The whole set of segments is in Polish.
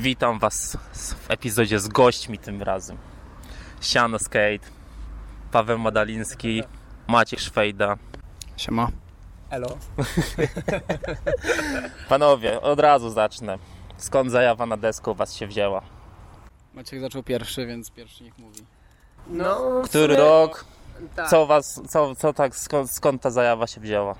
Witam Was w epizodzie z gośćmi tym razem. Siano Skate, Paweł Madaliński, Maciek Szwejda. Siema. Elo. Panowie, od razu zacznę. Skąd zajawa na deskę u Was się wzięła? Maciek zaczął pierwszy, więc pierwszy niech mówi. No, Który sumie- rok? Tak. Co Was, co, co tak, skąd, skąd ta zajawa się wzięła?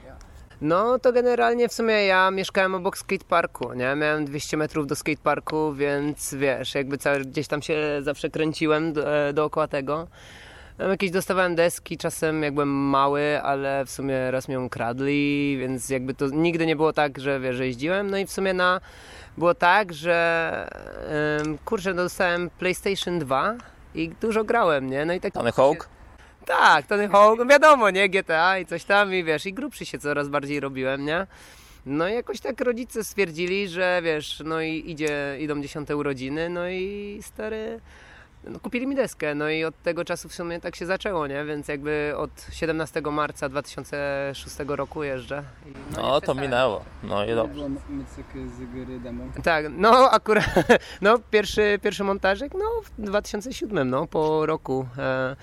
No to generalnie w sumie ja mieszkałem obok skateparku, nie? Miałem 200 metrów do skateparku, więc wiesz, jakby cały, gdzieś tam się zawsze kręciłem do, e, dookoła tego. Tam jakieś dostawałem deski, czasem jak byłem mały, ale w sumie raz ją kradli, więc jakby to nigdy nie było tak, że wiesz, że jeździłem. No i w sumie na, było tak, że kurczę, dostałem PlayStation 2 i dużo grałem, nie? No i tak Tony Hawk? Tak, Tony Hawk, no wiadomo, nie? GTA i coś tam i wiesz, i grubszy się coraz bardziej robiłem, nie? No i jakoś tak rodzice stwierdzili, że wiesz, no i idzie, idą dziesiąte urodziny, no i stary, no kupili mi deskę, no i od tego czasu w sumie tak się zaczęło, nie? Więc jakby od 17 marca 2006 roku jeżdżę. I, No nie to przestałem. minęło. No i dobrze. Mycyk z gry demo. Tak, no akurat, no pierwszy, pierwszy montażek, no w 2007, no po roku e,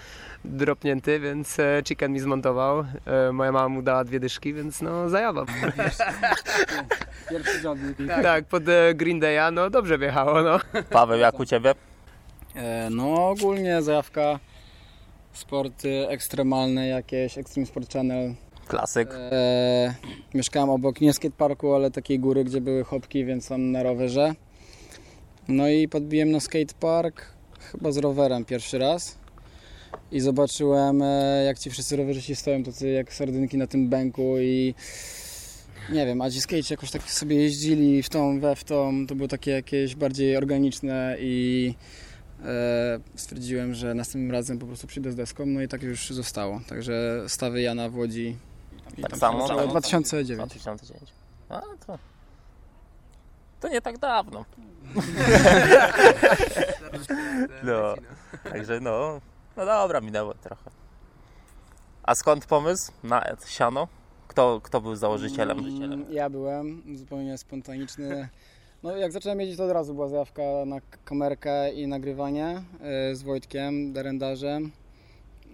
dropnięty, więc e, Chicken mi zmontował, e, moja mama mu dała dwie dyszki, więc no zajawa. Pierwszy żadnik. tak, pod e, Green Day'a, no dobrze wjechało, no. Paweł, jak u Ciebie? E, no ogólnie zajawka sporty ekstremalne jakieś, Extreme Sport Channel. Klasyk. E, mieszkałem obok nie skateparku, ale takiej góry, gdzie były chopki, więc tam na rowerze. No i podbiłem na skatepark, chyba z rowerem pierwszy raz. I zobaczyłem, e, jak ci wszyscy rowerzyści stoją, tacy jak sardynki na tym bęku i nie wiem, a ci skate jakoś tak sobie jeździli w tą, we w tą, to było takie jakieś bardziej organiczne i stwierdziłem, że następnym razem po prostu przyjdę z deską, no i tak już zostało. Także stawy Jana w Łodzi. I Tak tam samo? się zaczęło. 2009. 2009. A to. To nie tak dawno. No. Także no. No dobra, minęło trochę. A skąd pomysł na siano? Kto, kto był założycielem? Mm, Ja byłem zupełnie spontaniczny. No jak zacząłem jeździć to od razu była zajawka na kamerkę i nagrywanie e, z Wojtkiem, derendarzem.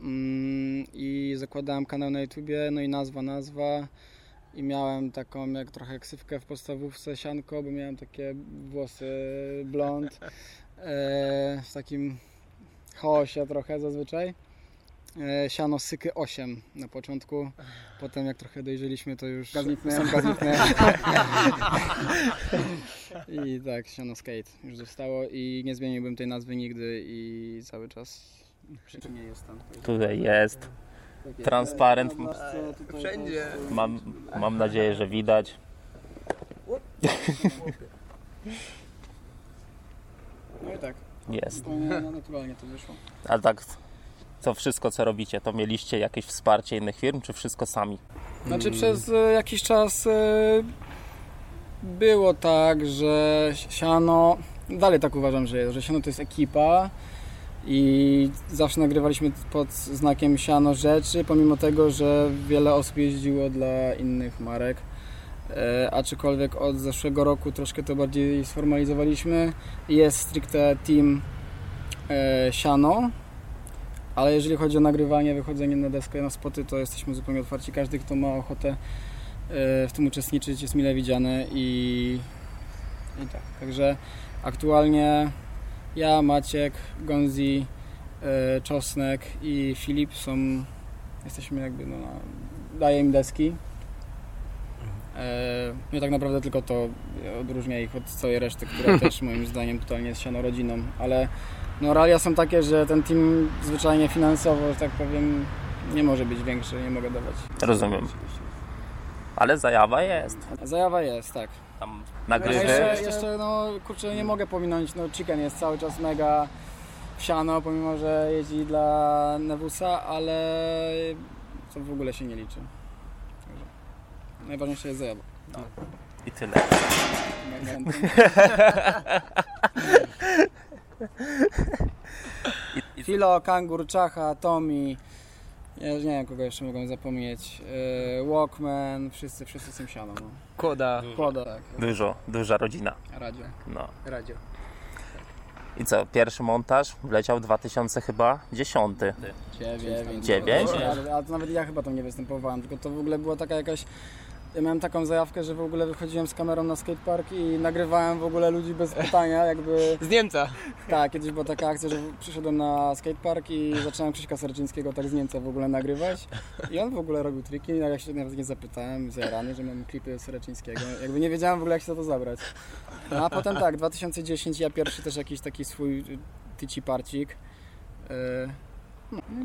Mm, I zakładałem kanał na YouTubie, no i nazwa, nazwa. I miałem taką jak trochę ksywkę w podstawówce sianko, bo miałem takie włosy blond. E, w takim chaosie trochę zazwyczaj. E, siano Syky 8 na początku. Potem jak trochę dojrzeliśmy, to już gazniknę, gazniknę. I tak, siano skate już zostało i nie zmieniłbym tej nazwy nigdy i cały czas przy czym nie jestem. Tutaj jest. Transparent. Wszędzie. Mam, mam nadzieję, że widać. No i tak, Jest. naturalnie to wyszło. Ale tak, co wszystko co robicie, to mieliście jakieś wsparcie innych firm, czy wszystko sami? Znaczy przez e, jakiś czas e, było tak, że siano, dalej tak uważam, że jest, że siano to jest ekipa i zawsze nagrywaliśmy pod znakiem siano rzeczy, pomimo tego, że wiele osób jeździło dla innych marek. E, aczkolwiek od zeszłego roku troszkę to bardziej sformalizowaliśmy. Jest stricte team siano, ale jeżeli chodzi o nagrywanie, wychodzenie na deskę, na spoty, to jesteśmy zupełnie otwarci. Każdy, kto ma ochotę e, w tym uczestniczyć, jest mile widziany i, i tak. Także aktualnie ja, Maciek, Gonzi, e, Czosnek i Filip są, jesteśmy jakby, no, daję im deski. E, No tak naprawdę tylko to odróżnia ich od całej reszty, która też moim zdaniem totalnie jest siano rodziną, ale no realia są takie, że ten team zwyczajnie finansowo, że tak powiem, nie może być większy, nie mogę dawać. Rozumiem. Ale zajawa jest. Zajawa jest, tak. Tam No nagrywy. jeszcze, jeszcze, no kurczę, nie mogę pominąć, no Chicken jest cały czas mega siano, pomimo, że jeździ dla Newusa, ale to w ogóle się nie liczy. Także najważniejsze jest zajawa. I tyle. Filo, Kangur, Czacha, Tommy, ja już nie wiem kogo jeszcze mogą zapomnieć, yy, Walkman, wszyscy, wszyscy są siano. No. Koda. Kłoda, tak, dużo, duża rodzina. radio. No. Radio. I co, pierwszy montaż wleciał 2000 chyba 10. 9. Dziewięć? A to nawet ja chyba tam nie występowałem, tylko to w ogóle była taka jakaś... Ja miałem taką zajawkę, że w ogóle wychodziłem z kamerą na skatepark i nagrywałem w ogóle ludzi bez pytania, jakby... Z Niemca. Tak, kiedyś była taka akcja, że przyszedłem na skatepark i zacząłem Krzyśka Serczyńskiego tak z Niemca w ogóle nagrywać i on w ogóle robił triki, a ja się nawet nie zapytałem, zajarany, że mam klipy Serczyńskiego. Jakby nie wiedziałem w ogóle jak się to zabrać. No, a potem tak, 2010 ja pierwszy też jakiś taki swój y, tyci parcik. Yy,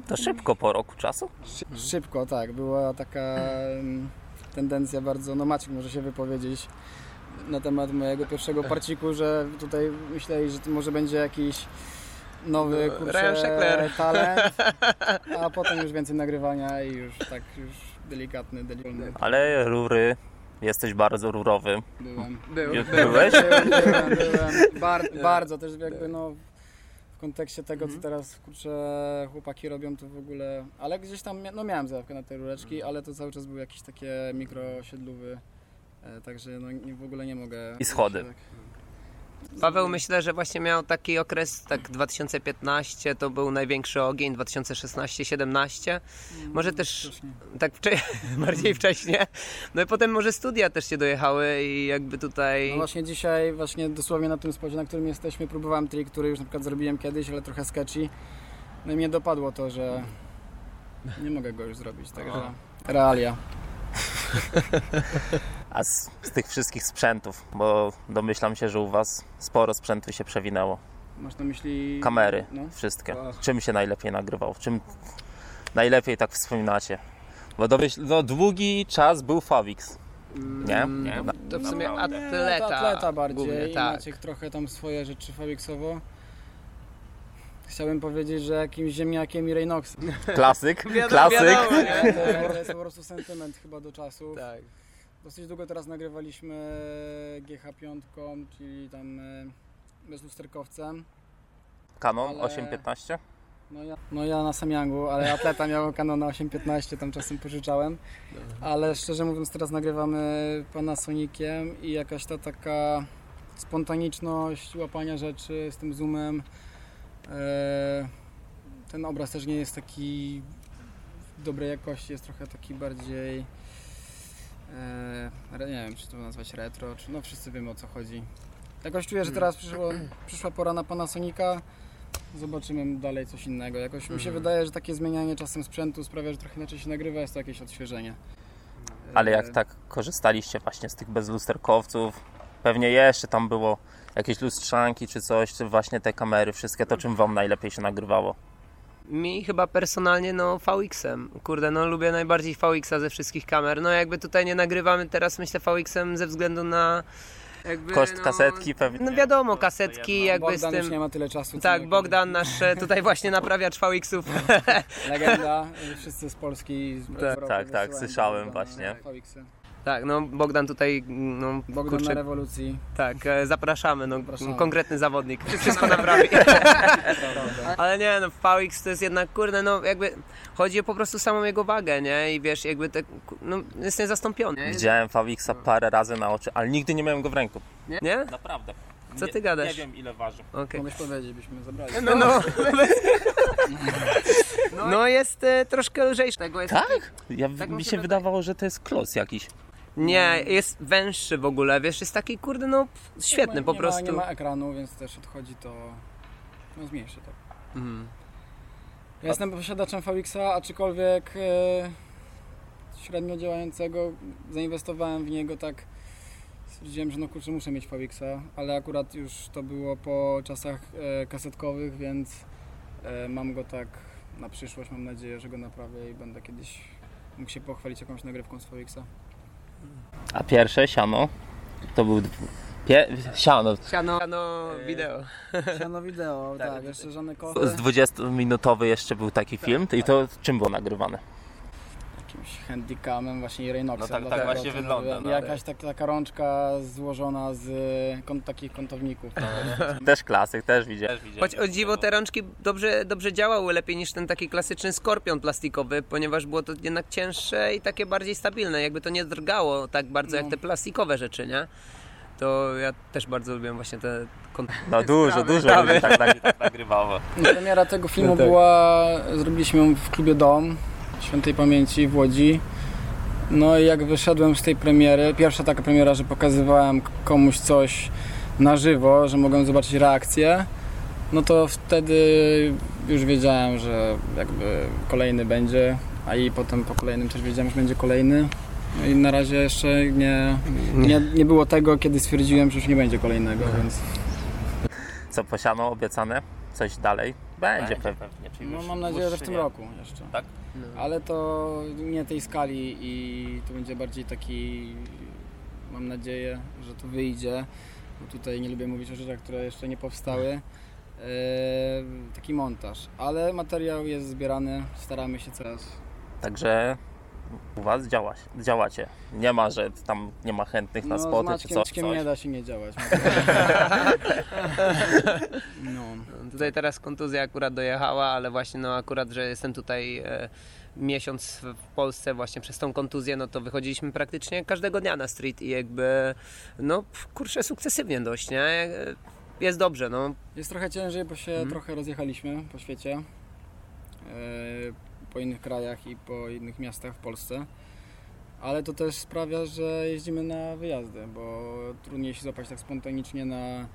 To szybko po roku czasu. Szy- Szybko, tak. Była taka mm, tendencja bardzo, no Maciek może się wypowiedzieć na temat mojego pierwszego parciku, że tutaj myśleli, że to może będzie jakiś nowy No, kurczę, talent, a potem już więcej nagrywania i już tak już delikatny, delikatny Ale rury, jesteś bardzo rurowy. byłem. Był. Byłeś? Byłem, byłem, byłem. Bar, bardzo też jakby no w kontekście tego, Mhm. co teraz kurczę chłopaki robią, to w ogóle. Ale gdzieś tam no miałem zajawkę na te rureczki, Mhm. ale to cały czas był jakiś takie mikrosiedlówy. E, także no w ogóle nie mogę. I schody. Tak. Paweł myślę, że właśnie miał taki okres, tak 2015 to był największy ogień, 2016-17, może też Strasznie. tak bardziej wcześnie. No i potem może studia też się dojechały i jakby tutaj... No właśnie dzisiaj, właśnie dosłownie na tym spodzie, na którym jesteśmy, próbowałem trik, który już na przykład zrobiłem kiedyś, ale trochę sketchy. No i mnie dopadło to, że nie mogę go już zrobić, także realia. A z, z tych wszystkich sprzętów, bo domyślam się, że u Was sporo sprzętu się przewinęło. Masz na myśli... Kamery, No. wszystkie. Ach. Czym się najlepiej nagrywał? Czym najlepiej tak wspominacie? Bo domyśl, no, długi czas był Favix, nie? Mm, nie? To w sumie Nie, atleta. to atleta bardziej. Głównie, tak. Maciek trochę tam swoje rzeczy Fabiksowo. Chciałbym powiedzieć, że jakimś ziemniakiem i Reynoxem. Klasyk, Wiadomo, klasyk. wiadomo, nie? To, jest- to jest po prostu sentyment chyba do czasu. Tak. Dosyć długo teraz nagrywaliśmy GH5, czyli tam e, bezlusterkowcem. Canon Ale- 815? No ja, no ja na Samyangu, ale atleta miał Canona 815, tam czasem pożyczałem. Ale szczerze mówiąc teraz nagrywamy Panasoniciem i jakaś ta taka spontaniczność łapania rzeczy z tym zoomem. E, ten obraz też nie jest taki dobrej jakości, jest trochę taki bardziej nie wiem czy to nazwać retro, czy no wszyscy wiemy o co chodzi. Jakoś czuję, że teraz przyszło, przyszła pora na Panasonica. Zobaczymy dalej coś innego. Jakoś mi się Mhm. wydaje, że takie zmienianie czasem sprzętu sprawia, że trochę inaczej się nagrywa, jest to jakieś odświeżenie. Ale jak E, tak korzystaliście właśnie z tych bezlusterkowców, pewnie jeszcze tam było jakieś lustrzanki czy coś, czy właśnie te kamery, wszystkie to czym Wam najlepiej się nagrywało? Mi chyba personalnie no VX-em. Kurde, no lubię najbardziej VX-a ze wszystkich kamer. No jakby tutaj nie nagrywamy teraz myślę VX-em ze względu na jakby, Koszt no, kasetki pewnie. No wiadomo, kasetki jedno. jakby Bogdan z już tym... nie ma tyle czasu. Tak, jak- Bogdan nasz e, tutaj właśnie naprawiacz VX-ów. Legenda, wszyscy z Polski. Z Tak, Europy tak, tak, słyszałem właśnie. Tak, no Bogdan tutaj, no Bogdan kurczę, na rewolucji. tak, e, zapraszamy, no Zapraszamy. konkretny zawodnik. Wszystko naprawi. Ale nie, no VX to jest jednak, kurde, no jakby chodzi o po prostu samą jego wagę, nie? I wiesz, jakby tak, no jest niezastąpiony. Widziałem Fawixa parę razy na oczy, ale nigdy nie miałem go w ręku. Nie? Naprawdę. Co Nie- ty gadasz? Nie wiem ile waży. Okej. Mogłeś powiedzieć, byśmy zabrali. No, no. no jest e, troszkę lżejszy. Tego jest Tak? Ja, Tak mi się wydawało, że to jest klos jakiś. Nie, jest węższy w ogóle, wiesz, jest taki, kurde, no świetny nie po ma, prostu. Nie ma ekranu, więc też odchodzi to. No zmniejszy tak. Mhm. Ja jestem posiadaczem VX-a, aczkolwiek e, średnio działającego. Zainwestowałem w niego tak. Stwierdziłem, że no kurczę, muszę mieć VX-a, ale akurat już to było po czasach e, kasetkowych, więc e, mam go tak na przyszłość. Mam nadzieję, że go naprawię i będę kiedyś mógł się pochwalić jakąś nagrywką z VX-a. A pierwsze siano to był. Pie... Siano. Siano, siano wideo. Siano wideo, Tak, tak, jeszcze żadne Z kochy. 20-minutowy jeszcze był taki film. I to czym było nagrywane? Jakimś handicamem właśnie Reynoxem. No tak- tak właśnie wygląda, no. Jakaś tak, taka rączka złożona z kąt, takich kątowników. Też klasyk, też widziałem. Choć o dziwo te rączki dobrze, dobrze działały, lepiej niż ten taki klasyczny skorpion plastikowy, ponieważ było to jednak cięższe i takie bardziej stabilne, jakby to nie drgało tak bardzo No. jak te plastikowe rzeczy, nie? to ja też bardzo lubię właśnie te kont- No dużo, Sprawy, dużo sprawy. ludzi tak, tak, tak nagrywało. No, Premiera tego filmu No tak. była, zrobiliśmy ją w klubie Dom Świętej Pamięci w Łodzi. No i jak wyszedłem z tej premiery, pierwsza taka premiera, że pokazywałem komuś coś na żywo, że mogłem zobaczyć reakcję, no to wtedy już wiedziałem, że jakby kolejny będzie, a i potem po kolejnym też wiedziałem, że będzie kolejny. No i na razie jeszcze nie, nie, nie było tego, kiedy stwierdziłem, że już nie będzie kolejnego, więc Co posiano obiecane? Coś dalej? Będzie, pewnie. czyli no, już mam nadzieję, że w tym nie. roku jeszcze. Tak? No. Ale to nie tej skali i to będzie bardziej taki, mam nadzieję, że to wyjdzie, bo tutaj nie lubię mówić o rzeczach, które jeszcze nie powstały. Eee, taki montaż, ale materiał jest zbierany, staramy się coraz. Także u Was działa, działacie. Nie ma, że tam nie ma chętnych na No, z spoty czy Maćkiem, coś. Maćkiem coś. nie da się nie działać. No. No, Tutaj teraz kontuzja akurat dojechała, ale właśnie no akurat, że jestem tutaj e, miesiąc w Polsce właśnie przez tą kontuzję, no to wychodziliśmy praktycznie każdego dnia na street i jakby no kurczę sukcesywnie dość, nie? E, Jest dobrze, no. Jest trochę ciężej, bo się Mhm. trochę rozjechaliśmy po świecie, eee, po innych krajach i po innych miastach w Polsce. Ale to też sprawia, że jeździmy na wyjazdy, bo trudniej się złapać tak spontanicznie na,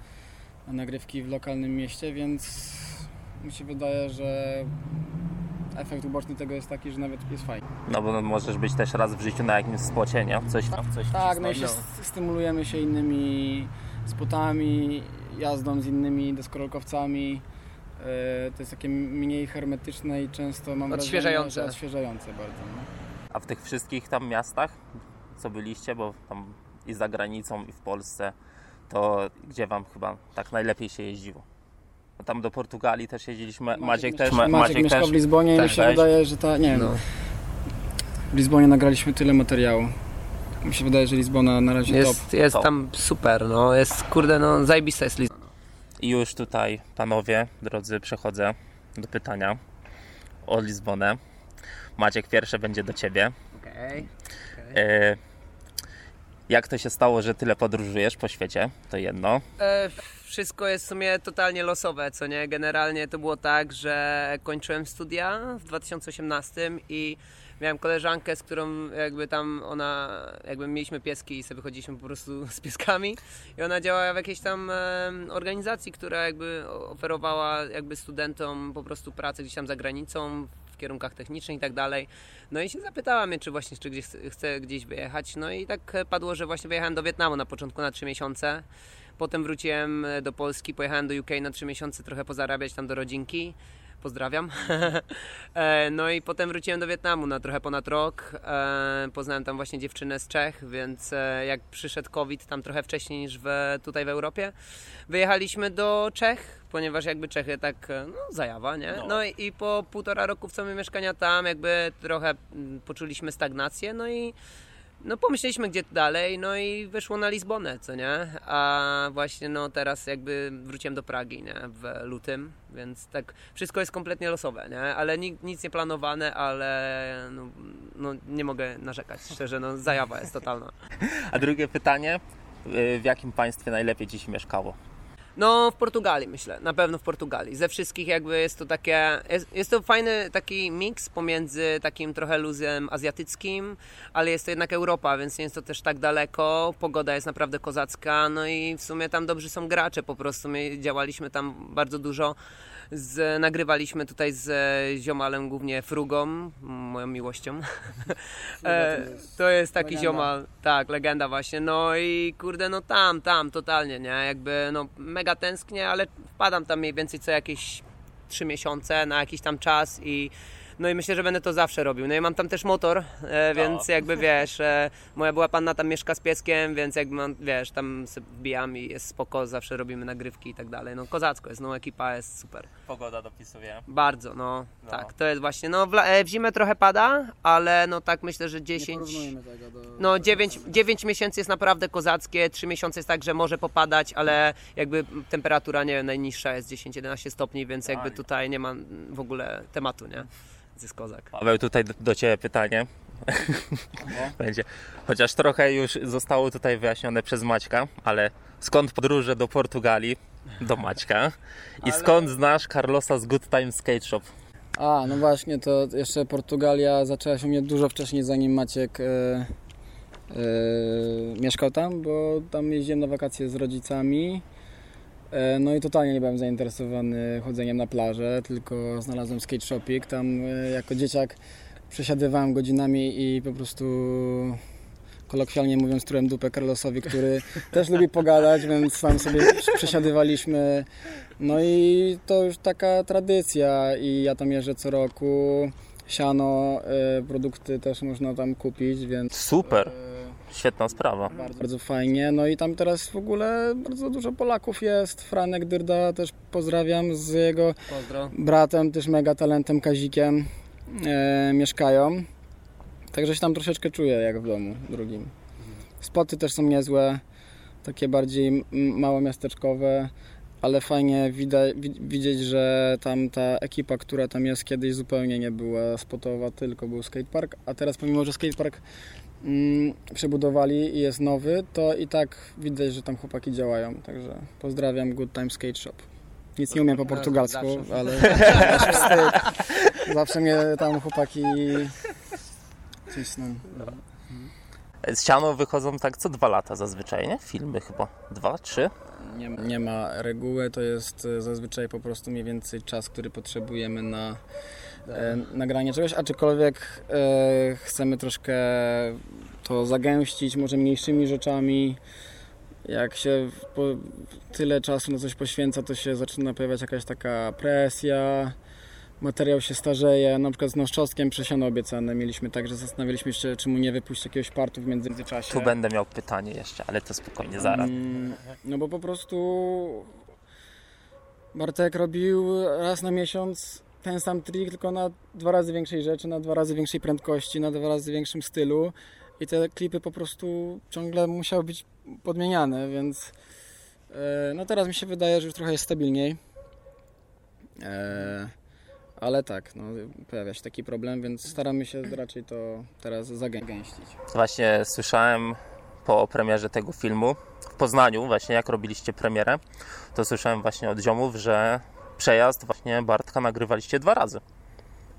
na nagrywki w lokalnym mieście, więc mi się wydaje, że efekt uboczny tego jest taki, że nawet jest fajnie. No bo możesz być też raz w życiu na jakimś spocie, nie? Coś tam, coś Tak, no i się st- stymulujemy się innymi spotami, jazdą z innymi deskorolkowcami. E, To jest takie mniej hermetyczne i często mam Odświeżające. wrażenie, że odświeżające bardzo. No. A w tych wszystkich tam miastach, co byliście, bo tam i za granicą, i w Polsce, to gdzie Wam chyba tak najlepiej się jeździło? Bo tam do Portugalii też jeździliśmy. Maciek, też. Maciek, Ma- Maciek mieszka w Lizbonie i mi też się weź. wydaje, że ta, nie wiem, no. w Lizbonie nagraliśmy tyle materiału. Mi się wydaje, że Lizbona na razie top. Jest, jest Top. tam super, no. Jest, kurde, no zajebista jest lista. I już tutaj, panowie, drodzy, przechodzę do pytania o Lizbonę. Maciek, pierwsze będzie do Ciebie. Okej. E, jak to się stało, że tyle podróżujesz po świecie? To jedno. E, Wszystko jest w sumie totalnie losowe, co nie? Generalnie to było tak, że kończyłem studia w 2018 i miałem koleżankę, z którą jakby tam ona, jakby mieliśmy pieski i sobie chodziliśmy po prostu z pieskami i ona działała w jakiejś tam organizacji, która jakby oferowała jakby studentom po prostu pracę gdzieś tam za granicą w kierunkach technicznych i tak dalej. No i się zapytała mnie, czy właśnie czy gdzieś chcę gdzieś wyjechać. No i tak padło, że właśnie wyjechałem do Wietnamu na początku na 3 miesiące. Potem wróciłem e, do Polski, pojechałem do UK na 3 miesiące trochę pozarabiać tam do rodzinki. Pozdrawiam. E, no i potem wróciłem do Wietnamu na trochę ponad rok. E, Poznałem tam właśnie dziewczynę z Czech, więc e, jak przyszedł COVID tam trochę wcześniej niż w, tutaj w Europie, wyjechaliśmy do Czech, ponieważ jakby Czechy tak, no zajawa, nie? No. No i, i po półtora roku w sumie mieszkania tam jakby trochę mm, poczuliśmy stagnację, no i no pomyśleliśmy gdzie dalej, no i wyszło na Lizbonę, co nie? A właśnie no teraz jakby wróciłem do Pragi, nie? W lutym, więc tak wszystko jest kompletnie losowe, nie? Ale ni- nic nie planowane, ale no, no nie mogę narzekać, szczerze, no zajawa jest totalna. A drugie pytanie. y, W jakim państwie najlepiej się mieszkało? No, w Portugalii myślę, na pewno w Portugalii. Ze wszystkich jakby jest to takie, jest, jest to fajny taki miks pomiędzy takim trochę luzem azjatyckim, ale jest to jednak Europa, więc nie jest to też tak daleko. Pogoda jest naprawdę kozacka, no i w sumie tam dobrzy są gracze po prostu. My działaliśmy tam bardzo dużo. Z, nagrywaliśmy tutaj z e, ziomalem, głównie Frugą, moją miłością. E, to jest taki legenda. ziomal, tak, legenda właśnie. No i kurde, no tam, tam, totalnie, nie? Jakby, no mega tęsknię, ale wpadam tam mniej więcej co jakieś trzy miesiące na jakiś tam czas i no i myślę, że będę to zawsze robił. No i mam tam też motor, e, więc jakby wiesz, e, moja była panna tam mieszka z pieskiem, więc jakby mam, wiesz, tam sobie wbijam i jest spoko, zawsze robimy nagrywki i tak dalej. No kozacko jest, no ekipa jest super. Pogoda dopisuje. Bardzo, no, No. tak, to jest właśnie, no w, e, w zimę trochę pada, ale no tak myślę, że Nie 10... porównujemy tego do... No 9, 9 miesięcy jest naprawdę kozackie, 3 miesiące jest tak, że może popadać, ale jakby temperatura, nie wiem, najniższa jest 10-11 stopni, więc jakby tutaj nie ma w ogóle tematu, nie? Jest kozak. Paweł, tutaj do, do Ciebie pytanie. Będzie. Chociaż trochę już zostało tutaj wyjaśnione przez Maćka, ale skąd podróże do Portugalii? Do Maćka. I skąd znasz Carlosa z Good Time Skate Shop? A, no właśnie, to jeszcze Portugalia zaczęła się mnie dużo wcześniej, zanim Maciek e, e, mieszkał tam, bo tam jeździłem na wakacje z rodzicami. E, no i totalnie nie byłem zainteresowany chodzeniem na plażę, tylko znalazłem skate shopik. Tam jako dzieciak przesiadywałem godzinami i po prostu kolokwialnie mówiąc trułem dupę Carlosowi, który też lubi pogadać, więc tam sobie przesiadywaliśmy. No i to już taka tradycja i ja tam jeżdżę co roku. Siano, e, produkty też można tam kupić, więc Super, e, świetna sprawa. bardzo, bardzo fajnie. No i tam teraz w ogóle bardzo dużo Polaków jest. Franek Dyrda też pozdrawiam z jego Pozdro. bratem, też mega talentem Kazikiem e, mieszkają. Także się tam troszeczkę czuję jak w domu drugim. Spoty też są niezłe, takie bardziej m- małomiasteczkowe, ale fajnie widać, widzieć, że tam ta ekipa, która tam jest kiedyś zupełnie nie była spotowa, tylko był skatepark, a teraz pomimo, że skatepark mm, przebudowali i jest nowy, to i tak widać, że tam chłopaki działają. Także pozdrawiam Good Time Skate Shop. Nic nie umiem po portugalsku, ale. Zawsze mnie tam chłopaki cisną. Z Siano wychodzą tak co dwa lata zazwyczaj, nie? Filmy chyba. Dwa, trzy? Nie, nie ma reguły, to jest e, zazwyczaj po prostu mniej więcej czas, który potrzebujemy na e, nagranie czegoś, aczkolwiek e, chcemy troszkę to zagęścić, może mniejszymi rzeczami. Jak się po, tyle czasu na coś poświęca, to się zaczyna pojawiać jakaś taka presja, materiał się starzeje. Na przykład z Noszczowskiem przesiano obiecane mieliśmy tak, że zastanawialiśmy się, czy mu nie wypuścić jakiegoś partu w międzyczasie. Tu będę miał pytanie jeszcze, ale to spokojnie, zaraz. Mm, No bo po prostu Bartek robił raz na miesiąc ten sam trik, tylko na dwa razy większej rzeczy, na dwa razy większej prędkości, na dwa razy większym stylu i te klipy po prostu ciągle musiały być podmieniane, więc e, no teraz mi się wydaje, że już trochę jest stabilniej. E, ale tak, no, pojawia się taki problem, więc staramy się raczej to teraz zagęścić. Właśnie słyszałem po premierze tego filmu w Poznaniu, właśnie jak robiliście premierę, to słyszałem właśnie od ziomów, że przejazd właśnie Bartka nagrywaliście dwa razy.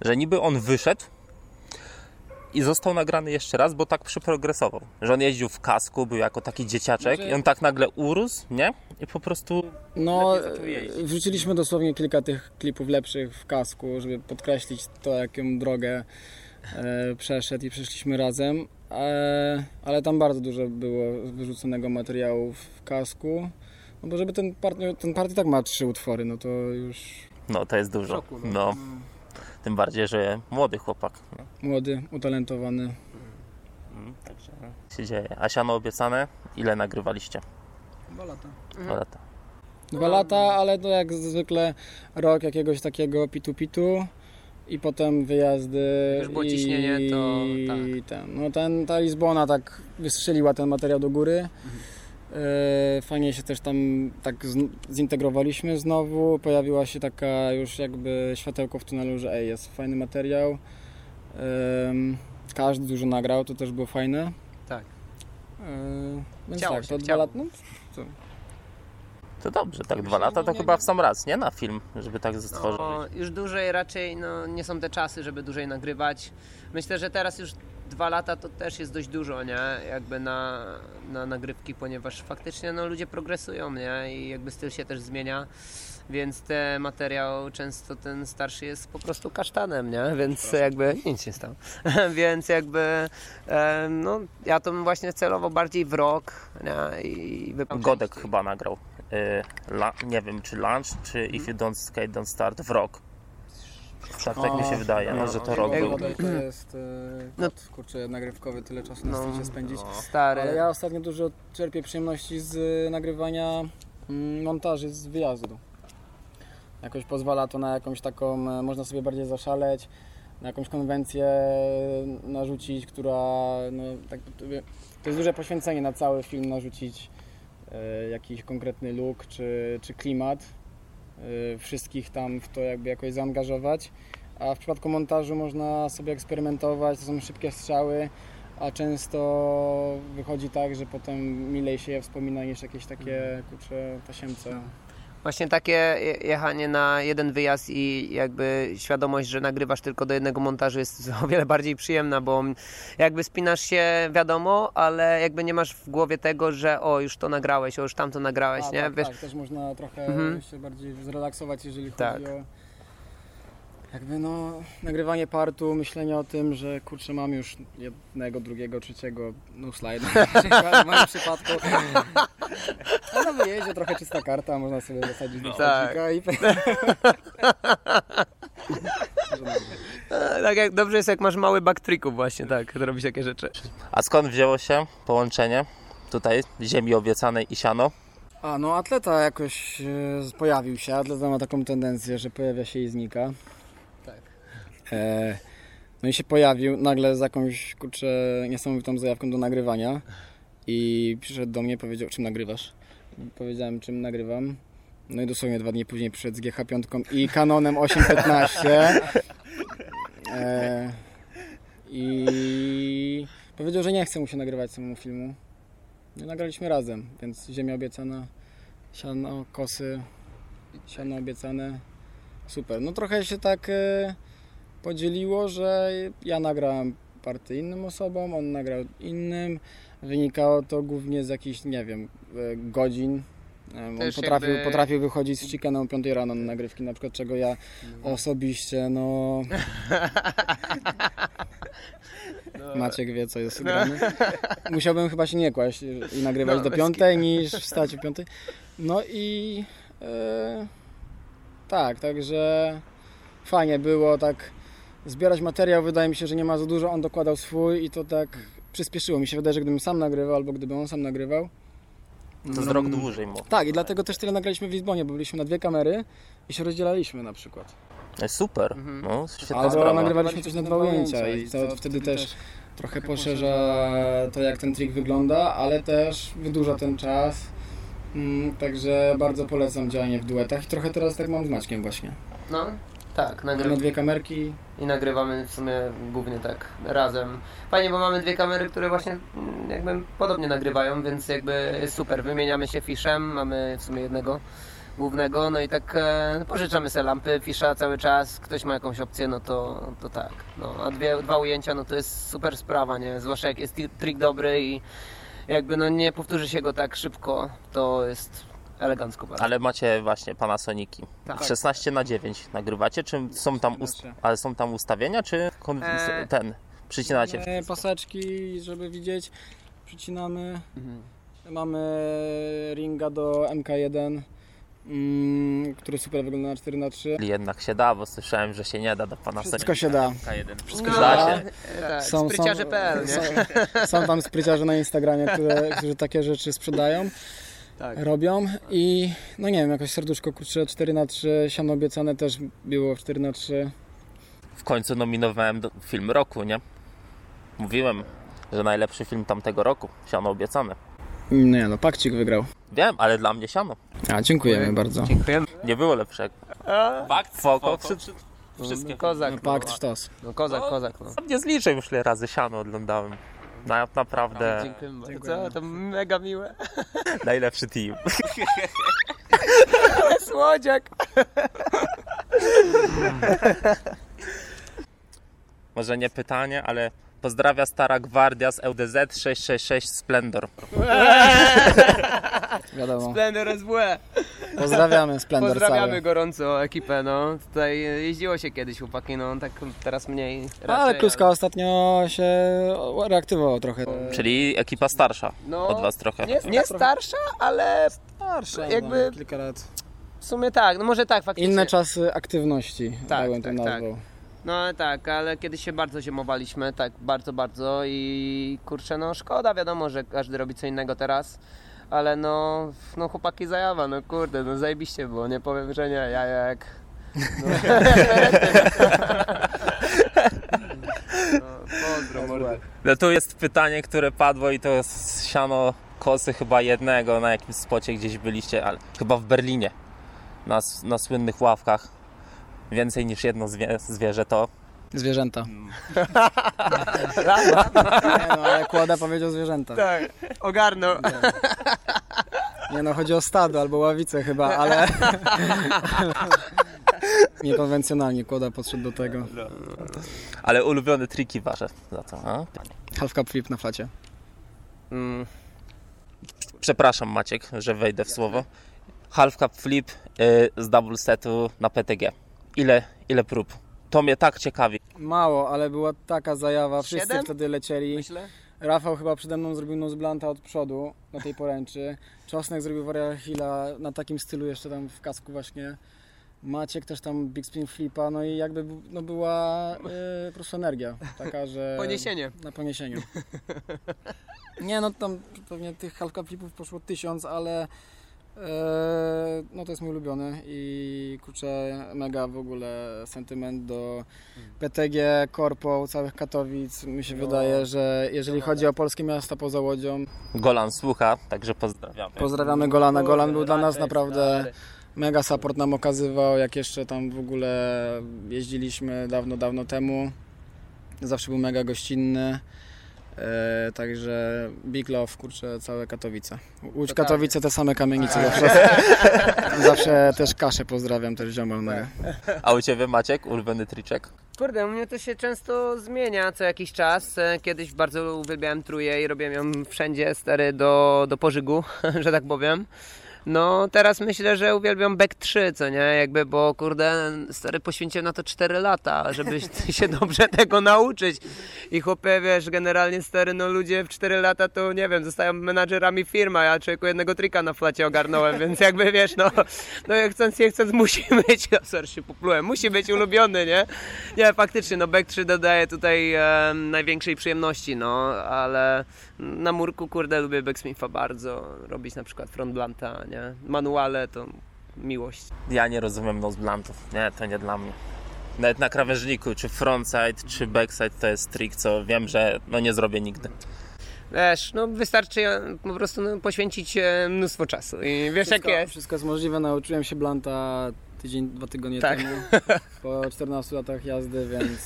Że niby on wyszedł i został nagrany jeszcze raz, bo tak przyprogresował. Że on jeździł w kasku, był jako taki dzieciaczek Może- i on tak nagle urósł, nie? I po prostu No, wrzuciliśmy dosłownie kilka tych klipów lepszych w kasku, żeby podkreślić to, jaką drogę e, przeszedł i przeszliśmy razem. E, ale tam bardzo dużo było wyrzuconego materiału w kasku. No bo żeby ten part, ten part i tak ma trzy utwory, no to już no to jest dużo. szoku, no. No. Tym bardziej, że młody chłopak. No. młody, utalentowany. Mm, Także się dzieje. A siano obiecane? Ile nagrywaliście? Dwa lata. Dwa lata. Dwa lata, ale to jak zwykle rok jakiegoś takiego pitu-pitu i potem wyjazdy. Jak już było i, ciśnienie, to tak. ten, no ten, ta Lizbona tak wystrzeliła ten materiał do góry. Mhm. E, Fajnie się też tam tak zintegrowaliśmy znowu. Pojawiła się taka już jakby światełko w tunelu, że ej, jest fajny materiał. Em, Każdy dużo nagrał, to też było fajne. Tak. E, Więc Chciało tak, się, to dwa lata. No, To dobrze, tak dwa lata to nie- chyba w sam raz, nie? Na film, żeby tak stworzyć. No, już dłużej raczej no, nie są te czasy, żeby dłużej nagrywać. Myślę, że teraz już dwa lata to też jest dość dużo, nie? Jakby na, na nagrywki, ponieważ faktycznie no, ludzie progresują, nie? I jakby styl się też zmienia. Więc ten materiał często ten starszy jest po prostu kasztanem, nie? Więc jakby nic się stało. Więc jakby e, no ja to bym właśnie celowo bardziej w rok, nie? I Godek chyba nagrał. Y, la, nie wiem, czy Lunch, czy If You Don't Skate, Don't Start w rok. Tak, tak mi się O, wydaje, no, że to rok Ej, był. Godaj to jest e, No. kurczę, nagrywkowy, tyle czasu na No. no, spędzić. Stary. Ale ja ostatnio dużo czerpię przyjemności z e, nagrywania mm, montaży z wyjazdu. Jakoś pozwala to na jakąś taką, e, można sobie bardziej zaszaleć, na jakąś konwencję narzucić, która, no, tak, to jest duże poświęcenie na cały film narzucić e, jakiś konkretny look czy, czy klimat, e, wszystkich tam w to jakby jakoś zaangażować. a w przypadku montażu można sobie eksperymentować, to są szybkie strzały, a często wychodzi tak, że potem milej się je wspomina niż jakieś takie kurcze tasiemce. Właśnie takie je- jechanie na jeden wyjazd i jakby świadomość, że nagrywasz tylko do jednego montażu jest o wiele bardziej przyjemna, bo jakby spinasz się, wiadomo, ale jakby nie masz w głowie tego, że o, już to nagrałeś, o, już tamto nagrałeś, A, nie? tak, Wiesz, tak, też można trochę Mhm. się bardziej zrelaksować, jeżeli chodzi Tak. o jakby no nagrywanie partu, myślenie o tym, że kurczę mam już jednego, drugiego, trzeciego no slajd na przykład w moim przypadku. A na wyjeździe trochę czysta karta, można sobie zasadzić do Tak. tak. i tak jak dobrze jest, jak masz mały backtricków właśnie, tak, robić takie rzeczy. A skąd wzięło się połączenie tutaj ziemi obiecanej i siano? A no atleta jakoś e, pojawił się, atleta ma taką tendencję, że pojawia się i znika. E, no i się pojawił nagle z jakąś kurczę niesamowitą zajawką do nagrywania i przyszedł do mnie, powiedział czym nagrywasz. Powiedziałem czym nagrywam. No i dosłownie dwa dni później przyszedł z GH5 i Canonem 815. E, I powiedział, że nie chce mu się nagrywać samemu filmu. No, nagraliśmy razem, więc ziemia obiecana, siano, kosy, siano obiecane. Super. No trochę się tak e, podzieliło, że ja nagrałem partię innym osobom, on nagrał innym. Wynikało to głównie z jakichś, nie wiem, e, godzin. E, On Też potrafił, jakby- potrafił wychodzić z chicanem o 5 rano na nagrywki, na przykład czego ja osobiście, no... Maciek wie, co jest grane. Musiałbym chyba się nie kłaść i nagrywać No, do piątej niż wstać o piątej. No i e, tak, także fajnie było tak zbierać materiał. Wydaje mi się, że nie ma za dużo. On dokładał swój i to tak przyspieszyło. Mi się wydaje, że gdybym sam nagrywał albo gdyby on sam nagrywał. To z no, rok dłużej mu. Tak, i dlatego też tyle nagraliśmy w Lizbonie, bo byliśmy na dwie kamery i się rozdzielaliśmy na przykład. No Super, Mhm. no świetna Albo sprawa. nagrywaliśmy coś na dwa ujęcia i to wtedy też trochę poszerza to, jak ten trik wygląda, ale też wydłuża ten czas. Mm, Także bardzo polecam działanie w duetach i trochę teraz tak mam z Maćkiem właśnie. No, tak, Mamy nagrywamy. dwie kamerki, I nagrywamy w sumie głównie tak razem. Fajnie, bo mamy dwie kamery, które właśnie mm, jakby podobnie nagrywają, więc jakby super. Wymieniamy się fiszem, mamy w sumie jednego głównego, no i tak e, pożyczamy sobie lampy, fisza cały czas, ktoś ma jakąś opcję, no to, to tak. No, a dwie, dwa ujęcia, no to jest super sprawa, nie? Zwłaszcza jak jest trik dobry i jakby no nie powtórzy się go tak szybko, to jest elegancko bardzo. Ale macie właśnie Panasoniki. Tak. 16 na 9 nagrywacie, czy są tam, ust- ale są tam ustawienia, czy kon- E, ten, przycinacie? e, paseczki, żeby widzieć, przycinamy. Mhm. Mamy ringa do MK1, mm, który super wygląda na 4x3. Jednak się da, bo słyszałem, że się nie da do Panasonika. Wszystko się da. K1. Wszystko No, się da się. Tak, Są- spryciarze.pl? Są, są tam spryciarze na Instagramie, które, którzy takie rzeczy sprzedają. Tak. robią i no nie wiem, jakoś serduszko kurczę 4 na 3 siano obiecane też było 4 na 3 W końcu nominowałem do film roku, nie? Mówiłem, że najlepszy film tamtego roku. Siano obiecane. No nie no, Pakcik wygrał. Wiem, ale dla mnie siano. A, dziękujemy bardzo. Dziękujemy. Nie było lepszego. Fakt, foko, wszy- wszystkie. No, kozak. No, Pakt, sztos. No kozak, kozak. No. Sam nie zliczę już ile razy siano oglądałem. Na, naprawdę Dziękujemy bardzo. To mega miłe. najlepszy team. Słodziak. Może nie pytanie, ale pozdrawia stara gwardia z LDZ 666 Splendor. Wiadomo. Splendor SWE. Pozdrawiamy Splendor Pozdrawiamy cały. gorąco ekipę, no. Tutaj jeździło się kiedyś chłopaki, no tak teraz mniej. Ale raczej, Kluska ostatnio się reaktywował trochę. Czyli ekipa starsza No, od was trochę. Nie, nie starsza, ale Starsza, jakby- no, kilka lat. w sumie tak, no może tak faktycznie. Inne czasy aktywności, Tak, tak, tak, tak. nazwał. No tak, ale kiedyś się bardzo ziemowaliśmy, tak bardzo, bardzo i kurczę, no szkoda, wiadomo, że każdy robi co innego teraz, ale no, no chłopaki zajawa, no kurde, no zajebiście było, nie powiem, że nie, ja jak... No, no. No tu jest pytanie, które padło i to jest siano kosy chyba jednego na jakimś spocie gdzieś byliście, ale chyba w Berlinie. Na, na słynnych ławkach. więcej niż jedno zwie, zwierzę, to Zwierzęta. Nie no, ale Kłoda powiedział zwierzęta. Tak, ogarnął. Nie no, chodzi o stado albo ławicę chyba, ale... Niekonwencjonalnie Kłoda podszedł do tego. ale ulubione triki wasze za to. A? Half cup flip na flacie. Mm, Przepraszam Maciek, że wejdę w słowo. Half cup flip y, z double setu na PTG. Ile, ile prób? To mnie tak ciekawi. Mało, ale była taka zajawa, wszyscy Siedem? wtedy lecieli. myślę. Rafał chyba przede mną zrobił nose blanta od przodu na tej poręczy. Czosnek zrobił varial hilla na takim stylu jeszcze tam w kasku właśnie. Maciek też tam big spin flipa, no i jakby no była yy, po prostu energia taka, że... Poniesienie. Na poniesieniu. Nie no tam pewnie tych cup flipów poszło tysiąc, ale no to jest mój ulubiony i kurczę mega w ogóle sentyment do PTG, Korpo, całych Katowic. Mi się No. wydaje, że jeżeli chodzi o polskie miasta poza Łodzią, Golan słucha, także pozdrawiamy. pozdrawiamy Golana. Golan był dla nas naprawdę mega support nam okazywał, jak jeszcze tam w ogóle jeździliśmy dawno, dawno temu. Zawsze był mega gościnny. E, także Big Love, kurczę, całe Katowice. Łódź Totalnie. Katowice, te same kamienice zawsze. zawsze też Kaszę pozdrawiam, też ziomal mega. A u Ciebie Maciek, ulubiony triczek? Kurde, u mnie to się często zmienia co jakiś czas. E, Kiedyś bardzo uwielbiałem tróję i robiłem ją wszędzie, stary, do, do pożygu, że tak powiem. No, teraz myślę, że uwielbiam Back 3, co nie? Jakby, bo kurde, stary, poświęciłem na to 4 lata, żeby się dobrze tego nauczyć. I chłopie, wiesz, generalnie stary, no ludzie w 4 lata to, nie wiem, zostają menadżerami firmy, a ja człowieku jednego trika na flacie ogarnąłem, więc jakby, wiesz, no, no jak chcąc, nie chcąc, musi być, no sorry, się poplułem, musi być ulubiony, nie? Nie, faktycznie, no Back 3 dodaje tutaj e, największej przyjemności, no, ale na murku, kurde, lubię Backsmitha bardzo, robić na przykład front blanta, nie? Manuale to miłość. Ja nie rozumiem nose bluntów. Nie, to nie dla mnie. Nawet na krawężniku, czy frontside, czy backside to jest trik, co wiem, że no nie zrobię nigdy. Wiesz, no wystarczy e, po prostu no, poświęcić e, mnóstwo czasu i wiesz Wszystko, jak jest. wszystko jest możliwe, nauczyłem się Blanta tydzień, dwa tygodnie Tak. temu. Po 14 latach jazdy, więc...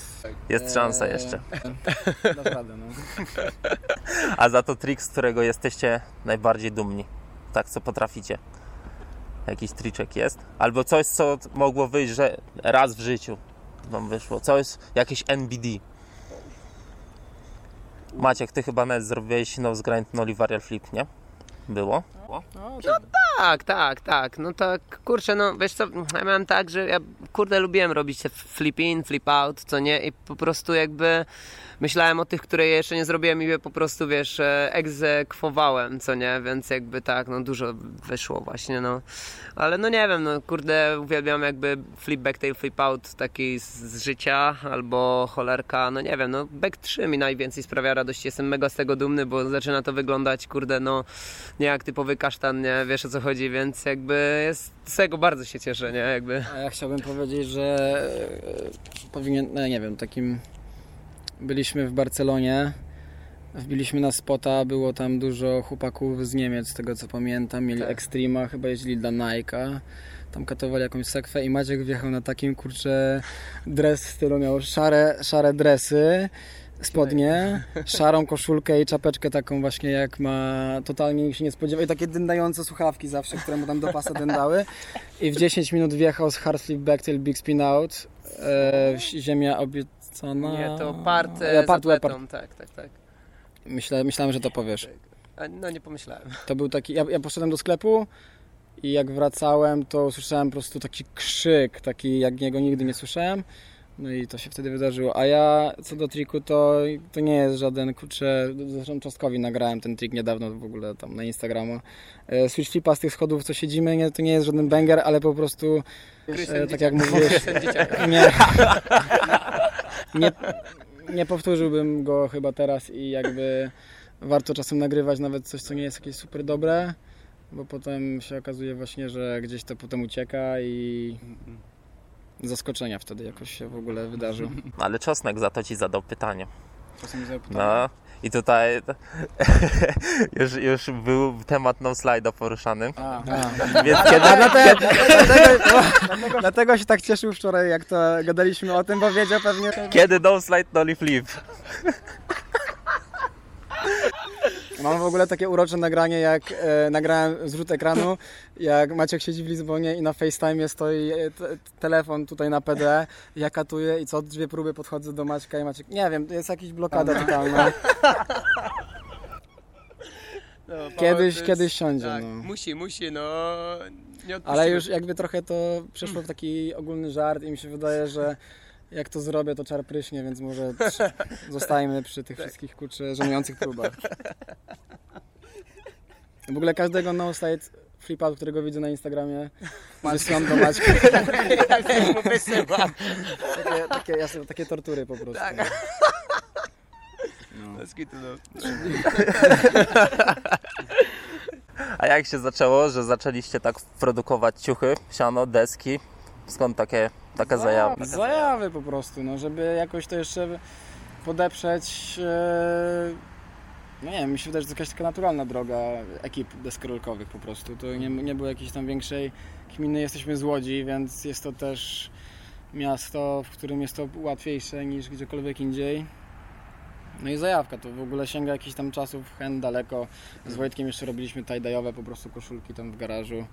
Jest szansa e, jeszcze. Dasz radę, no. A za to trik, z którego jesteście najbardziej dumni. Tak, co potraficie. Jakiś triczek jest? Albo coś, co mogło wyjść, że raz w życiu wam wyszło. Coś, jakieś NBD. Maciek, ty chyba nawet zrobiłeś nose grind nollie varial flip, nie? Było? No, Tak, tak, tak. No tak, kurczę, no wiesz co, ja miałem tak, że ja kurde lubiłem robić te flip in, flip out, co nie? I po prostu jakby myślałem o tych, które jeszcze nie zrobiłem i je po prostu, wiesz, e, egzekwowałem, co nie? Więc jakby tak, no dużo wyszło właśnie, no. Ale no nie wiem, no kurde, uwielbiam jakby flip backtail, flip out taki z, życia albo cholerka, no nie wiem, no back 3 mi najwięcej sprawia radości, jestem mega z tego dumny, bo zaczyna to wyglądać, kurde, no nie jak typowy kasztan, nie wiesz o co chodzi, więc jakby jest, z tego bardzo się cieszę, nie, jakby. A ja chciałbym powiedzieć, że e, powinien, no nie wiem, takim byliśmy w Barcelonie, wbiliśmy na spota, było tam dużo chłopaków z Niemiec, z tego co pamiętam, mieli Tak. Extrema, chyba jeździli dla Nike'a, tam katowali jakąś sekwę i Maciek wjechał na takim, kurczę, dres w stylu, miał szare, szare dresy, spodnie, szarą koszulkę i czapeczkę taką właśnie jak ma, totalnie się nie spodziewał i takie dyndające słuchawki zawsze, które mu tam do pasa dyndały i w 10 minut wjechał z hard flip backtail big spin out, e, ziemia obiecana. Nie, to part, Ja e, part, z part. atletą, tak, tak, tak. Myślałem, że to powiesz. No nie pomyślałem. To był taki, ja, ja poszedłem do sklepu i jak wracałem, to usłyszałem po prostu taki krzyk, taki jak niego nigdy nie słyszałem. No i to się wtedy wydarzyło. A ja co do triku, to, to nie jest żaden kurczę. Zresztą Czostkowi nagrałem ten trik niedawno w ogóle tam na Instagramu. E, Switch flipa z tych schodów, co siedzimy, nie, to nie jest żaden banger, ale po prostu e, tak jak mówiłeś, nie, nie, nie powtórzyłbym go chyba teraz i jakby warto czasem nagrywać nawet coś, co nie jest jakieś super dobre, bo potem się okazuje właśnie, że gdzieś to potem ucieka i zaskoczenia wtedy jakoś się w ogóle wydarzy. Ale Czosnek za to ci zadał pytanie. Czasem sobie pytam, No, I tutaj już, już był temat no slide poruszany. A, Więc kiedy, dlatego, dlatego, dlatego się tak cieszył wczoraj, jak to gadaliśmy o tym, bo wiedział pewnie... kiedy no slide, no leaf leaf. Mam w ogóle takie urocze nagranie, jak e, nagrałem zrzut ekranu, jak Maciek siedzi w Lizbonie i na FaceTime stoi e, te, telefon tutaj na PD, ja katuję i co dwie próby podchodzę do Maćka i Maciek, nie wiem, jest jakiś blokada totalna. No, Paweł Kiedyś, to jest- kiedyś siądzie, Tak, no. musi, musi, no. Ale już jakby trochę to przeszło w taki ogólny żart i mi się wydaje, że jak to zrobię, to czar pryśnie, więc może zostajmy przy tych wszystkich kurczę żenujących próbach. W ogóle każdego no-side flipa, którego widzę na Instagramie, wysyłam do Maćka. Ja też mu wysyłam. Takie, takie, ja sobie, takie tortury po prostu. Tak. No. Kitu, no. A jak się zaczęło, że zaczęliście tak produkować ciuchy, siano, deski? Skąd takie, taka zajawa? Zajawy, zajawy po prostu, no, żeby jakoś to jeszcze podeprzeć. E, no nie wiem, mi się wydaje, że to jakaś taka naturalna droga ekip deskorolkowych po prostu. To nie, nie było jakiejś tam większej kminy. Jesteśmy z Łodzi, więc jest to też miasto, w którym jest to łatwiejsze niż gdziekolwiek indziej. No i zajawka, to w ogóle sięga jakichś tam czasów hen daleko. Z Wojtkiem jeszcze robiliśmy tie-dye'owe po prostu koszulki tam w garażu.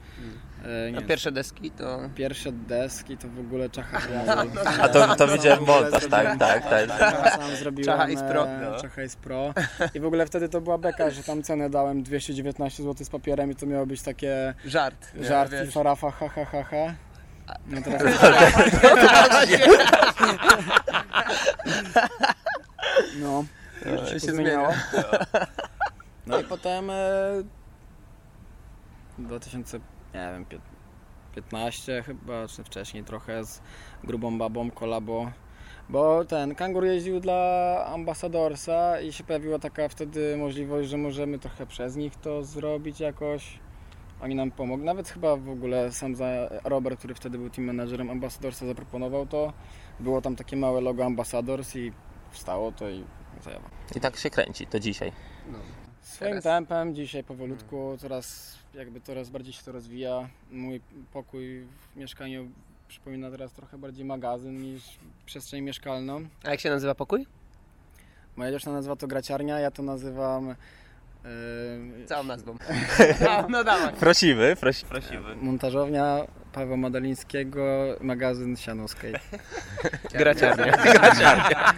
E, nie A pierwsze deski to... Pierwsze deski to w ogóle czacha A to, to widziałem montaż, tak, tak, tak. Ja sam zrobiłem Czacha is Pro. e, No. Czacha is Pro. I w ogóle wtedy to była beka, że tam cenę dałem 219 zł z papierem i to miało być takie Żart. żart i farafa ha ha ha ha. No teraz no, To się się zmieniało. zmienia. No i potem e, 2000, nie wiem, pię- 15 chyba, czy wcześniej trochę z grubą babą kolabo. Bo ten kangur jeździł dla Ambassadorsa i się pojawiła taka wtedy możliwość, że możemy trochę przez nich to zrobić jakoś. Oni nam pomogli. Nawet chyba w ogóle sam za Robert, który wtedy był team managerem Ambassadorsa, zaproponował to. Było tam takie małe logo Ambassadors i wstało to i zajawa. I tak się kręci do dzisiaj. Swoim Teraz- tempem, dzisiaj powolutku, coraz jakby coraz bardziej się to rozwija. Mój pokój w mieszkaniu przypomina teraz trochę bardziej magazyn niż przestrzeń mieszkalną. A jak się nazywa pokój? Moja dziewczyna nazywa to graciarnia, ja to nazywam Całą nazwą. No, no dawaj. Prosimy, prosi, prosimy. montażownia Pawła Madalińskiego, magazyn Siano Skate. Graciarnia.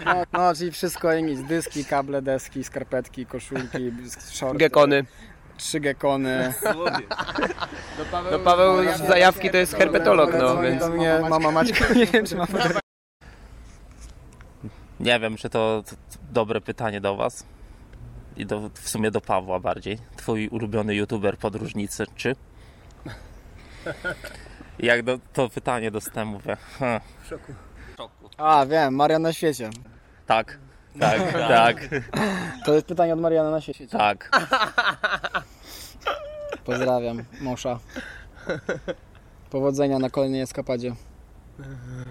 No, no, czyli wszystko i nic, dyski, kable, deski, skarpetki, koszulki, shorty, Gekony. trzy gekony. No Paweł z zajawki to jest herpetolog, no więc... do mnie mama Maćka, nie wiem czy ma Nie wiem, czy to dobre pytanie do Was. I do, w sumie do Pawła bardziej. Twój ulubiony youtuber podróżnicy, czy? Jak do, to pytanie dostałem, mówię. Hmm. A, wiem, Marian na świecie. Tak, tak, tak, To jest pytanie od Mariana na świecie. tak. Pozdrawiam, Mosza. Powodzenia na kolejnej eskapadzie.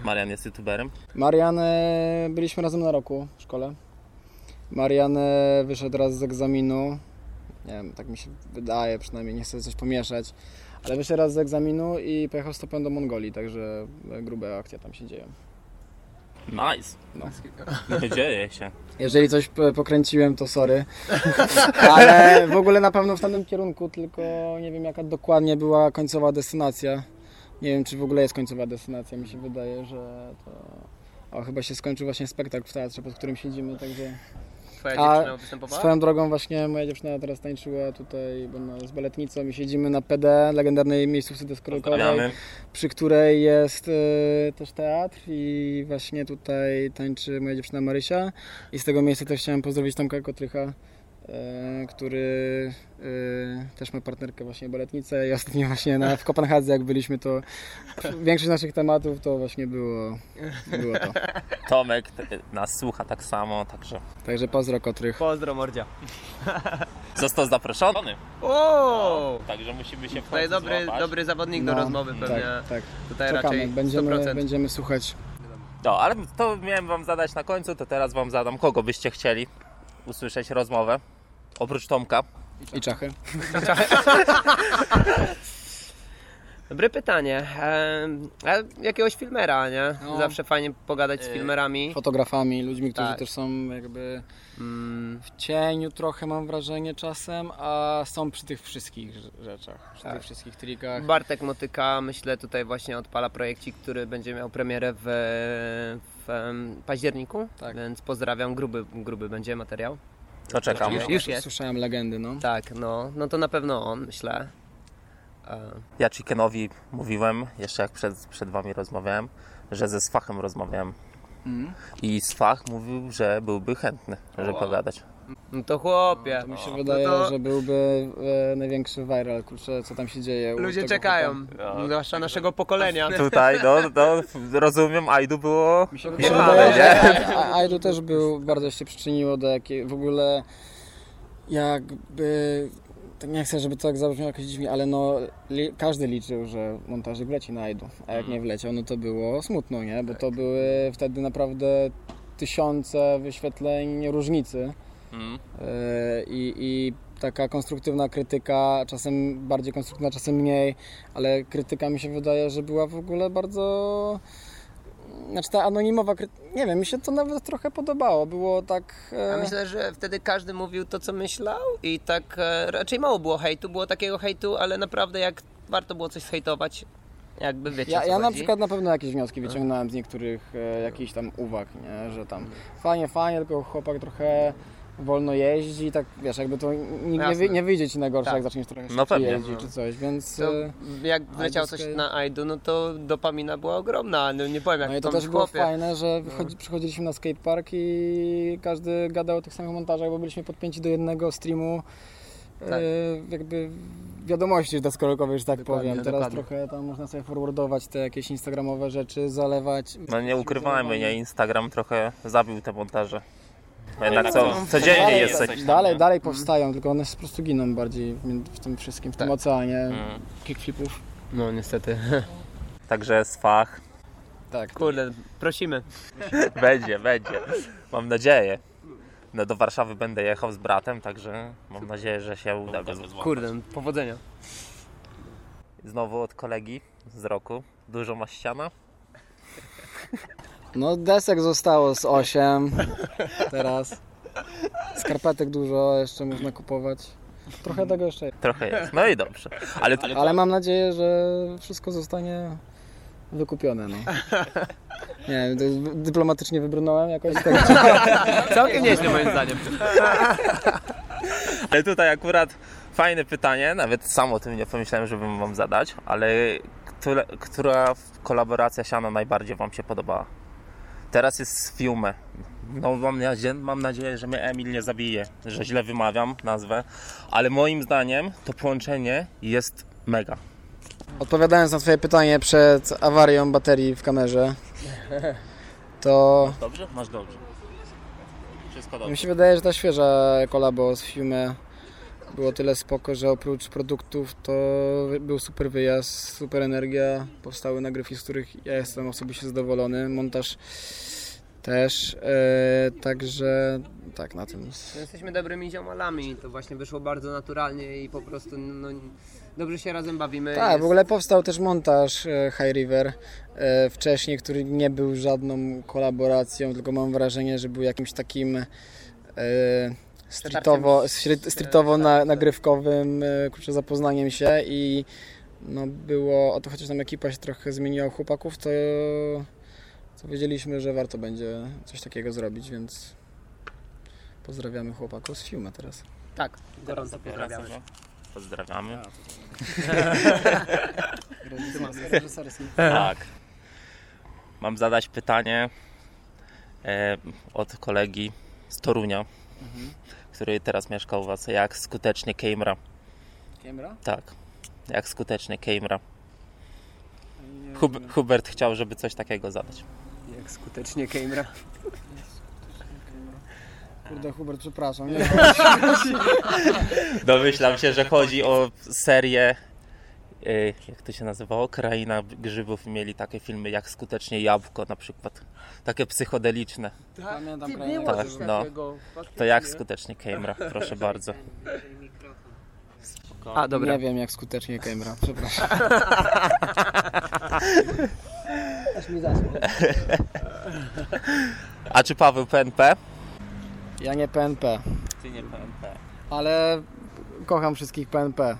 Marian jest youtuberem. Marian, e, byliśmy razem na roku w szkole. Marian wyszedł raz z egzaminu. Nie wiem, tak mi się wydaje, przynajmniej nie chcę coś pomieszać. Ale wyszedł raz z egzaminu i pojechał stopem do Mongolii, także grube akcje tam się dzieją. Nice. No. Dzieje się. Jeżeli coś pokręciłem, to sorry. Ale w ogóle na pewno w tamtym kierunku, tylko nie wiem jaka dokładnie była końcowa destynacja. Nie wiem, czy w ogóle jest końcowa destynacja. Mi się wydaje, że to... O, chyba się skończył właśnie spektakl w teatrze, pod którym siedzimy, także... Twoja A dziewczyna występowała? Swoją drogą właśnie moja dziewczyna teraz tańczyła tutaj, bo ona jest baletnicą i siedzimy na PD, legendarnej miejscówce deskorolkowej przy której jest e, też teatr i właśnie tutaj tańczy moja dziewczyna Marysia. I z tego miejsca też chciałem pozdrowić Tomka Kotrycha, który e, też ma partnerkę właśnie baletnicę i ostatnio właśnie na, w Kopenhadze jak byliśmy to większość naszych tematów to właśnie było, było to. Tomek nas słucha tak samo, także Także pozdro Kotrych. Pozdro mordzia. został zaproszony. O! Także musimy się w To jest końcu dobry, złapać. dobry zawodnik do No, rozmowy pewnie. Tak, tak. Tutaj Czekamy, raczej będziemy, 100%. będziemy słuchać. No, ale to miałem wam zadać na końcu, to teraz wam zadam. Kogo byście chcieli usłyszeć rozmowę. Oprócz Tomka. I czachy. Dobre pytanie. A jakiegoś filmera, nie? No. Zawsze fajnie pogadać z Y, filmerami. Fotografami, ludźmi, którzy Tak. też są jakby Mm, w cieniu trochę mam wrażenie czasem, a są przy tych wszystkich rz- rzeczach, przy Tak. tych wszystkich trikach. Bartek Motyka, myślę, tutaj właśnie odpala projekcik, który będzie miał premierę w, w październiku. Tak. Więc pozdrawiam, gruby, gruby będzie materiał. To czekam. Już- już jest. Słyszałem legendy, no. Tak, no, no to na pewno on, myślę. E, Ja Chickenowi mówiłem, jeszcze jak przed, przed wami rozmawiałem, że ze Sfachem rozmawiałem. Mm. I Sfach mówił, że byłby chętny, żeby Wow. pogadać. No to chłopie. To mi się no wydaje, to że byłby e, największy viral, kurczę, co tam się dzieje. Ludzie czekają, chłopa. zwłaszcza naszego pokolenia. Tutaj, no, no rozumiem, Aidu było... Mi się Nie wydaje, ma, że Aidu też był, bardzo się przyczyniło do jakiej, w ogóle jakby, tak nie chcę, żeby to tak zabrzmiało jakoś dziwnie, ale no li, każdy liczył, że montażyk wleci na Aidu, a jak nie wleciał, no to było smutno, nie? Bo to były wtedy naprawdę tysiące wyświetleń różnicy Mm. Yy, i, i taka konstruktywna krytyka, czasem bardziej konstruktywna, czasem mniej, ale krytyka mi się wydaje, że była w ogóle bardzo... Znaczy ta anonimowa krytyka, nie wiem, mi się to nawet trochę podobało, było tak... e, Ja myślę, że wtedy każdy mówił to, co myślał i tak e, raczej mało było hejtu, było takiego hejtu, ale naprawdę jak warto było coś zhejtować, jakby wiecie Ja, ja na przykład na pewno jakieś wnioski wyciągnąłem z niektórych e, jakichś tam uwag, nie? że tam fajnie, fajnie, tylko chłopak trochę wolno jeździ, tak wiesz, jakby to nie, nie, Jasne. wy, nie wyjdzie ci na gorsze, Tak. jak zaczniesz trochę No pewnie. jeździć No. czy coś, więc... To, e, jak wleciało coś na Aidu, no to dopamina była ogromna, no nie powiem jak No i to też było chłopie. fajne, że wychodzi, przychodziliśmy na skatepark i każdy gadał o tych samych montażach, bo byliśmy podpięci do jednego streamu Tak. e, jakby wiadomości deskorolkowej, że tak Dokładnie, powiem. Teraz dokładnie. trochę tam można sobie forwardować te jakieś instagramowe rzeczy, zalewać. No nie ukrywajmy, nie? Instagram trochę zabił te montaże. Jednak co, codziennie dalej, jest coś Dalej, dalej powstają, tylko one po prostu giną bardziej w, tym wszystkim, w tym Tak. oceanie Mm. kickflipów. No niestety. Także Sfach Tak. Kurde, prosimy. będzie, będzie. Mam nadzieję. No do Warszawy będę jechał z bratem, także mam nadzieję, że się uda go złapać. Kurde, powodzenia. Znowu od kolegi z roku. Dużo ma ściana. No desek zostało z 8 teraz. Skarpetek dużo jeszcze można kupować. Trochę tego jeszcze jest. Trochę jest. No i dobrze. Ale, Ale mam nadzieję, że wszystko zostanie wykupione. No. Nie wiem, dyplomatycznie wybrnąłem jakoś tak. Całkiem nieźle moim zdaniem. ale tutaj akurat fajne pytanie, nawet sam o tym nie pomyślałem, żebym wam zadać, ale która, która kolaboracja siano najbardziej wam się podobała? Teraz jest z Fiume. No mam nadzieję, mam nadzieję, że mnie Emil nie zabije, że źle wymawiam nazwę, ale moim zdaniem to połączenie jest mega. Odpowiadając na Twoje pytanie przed awarią baterii w kamerze, to Dobrze? Masz dobrze. Wszystko dobrze. mi się wydaje, że ta świeża kolabo z Fiume było tyle spoko, że oprócz produktów to był super wyjazd, super energia, powstały nagrywki, z których ja jestem osobiście zadowolony, montaż też, e, także tak na tym. No, Jesteśmy dobrymi ziomalami, to właśnie wyszło bardzo naturalnie i po prostu no, dobrze się razem bawimy. Tak, Jest- w ogóle powstał też montaż e, High River e, wcześniej, który nie był żadną kolaboracją, tylko mam wrażenie, że był jakimś takim e, streetowo, street- streetowo na, nagrywkowym e, kurczę, zapoznaniem się i no było, o to chociaż tam ekipa się trochę zmieniła u chłopaków, to, to wiedzieliśmy, że warto będzie coś takiego zrobić, więc pozdrawiamy chłopaków z Fiume teraz. Tak, gorąco pozdrawiamy. Pozdrawiamy. Tak. Mam zadać pytanie e, od kolegi z Torunia, który teraz mieszka u Was. Jak skutecznie Kejmra? Kiemra? Tak. Jak skutecznie Kejmra? Hub, Hubert chciał, żeby coś takiego zadać. Jak skutecznie Kejmra. Kurde Hubert, przepraszam. Nie, Domyślam się, że chodzi o serię jak to się nazywało, Kraina Grzybów i mieli takie filmy jak Skutecznie Jabłko na przykład. Takie psychodeliczne. Pamiętam Ty, krainę było Tak, no. takiego. To jak Skutecznie Kejmra, proszę bardzo. A, dobra. Nie wiem jak skutecznie Kemra, przepraszam. Aż mi zaszło. A czy Paweł PNP? Ja nie PNP, Czy nie PNP? ale kocham wszystkich PNP.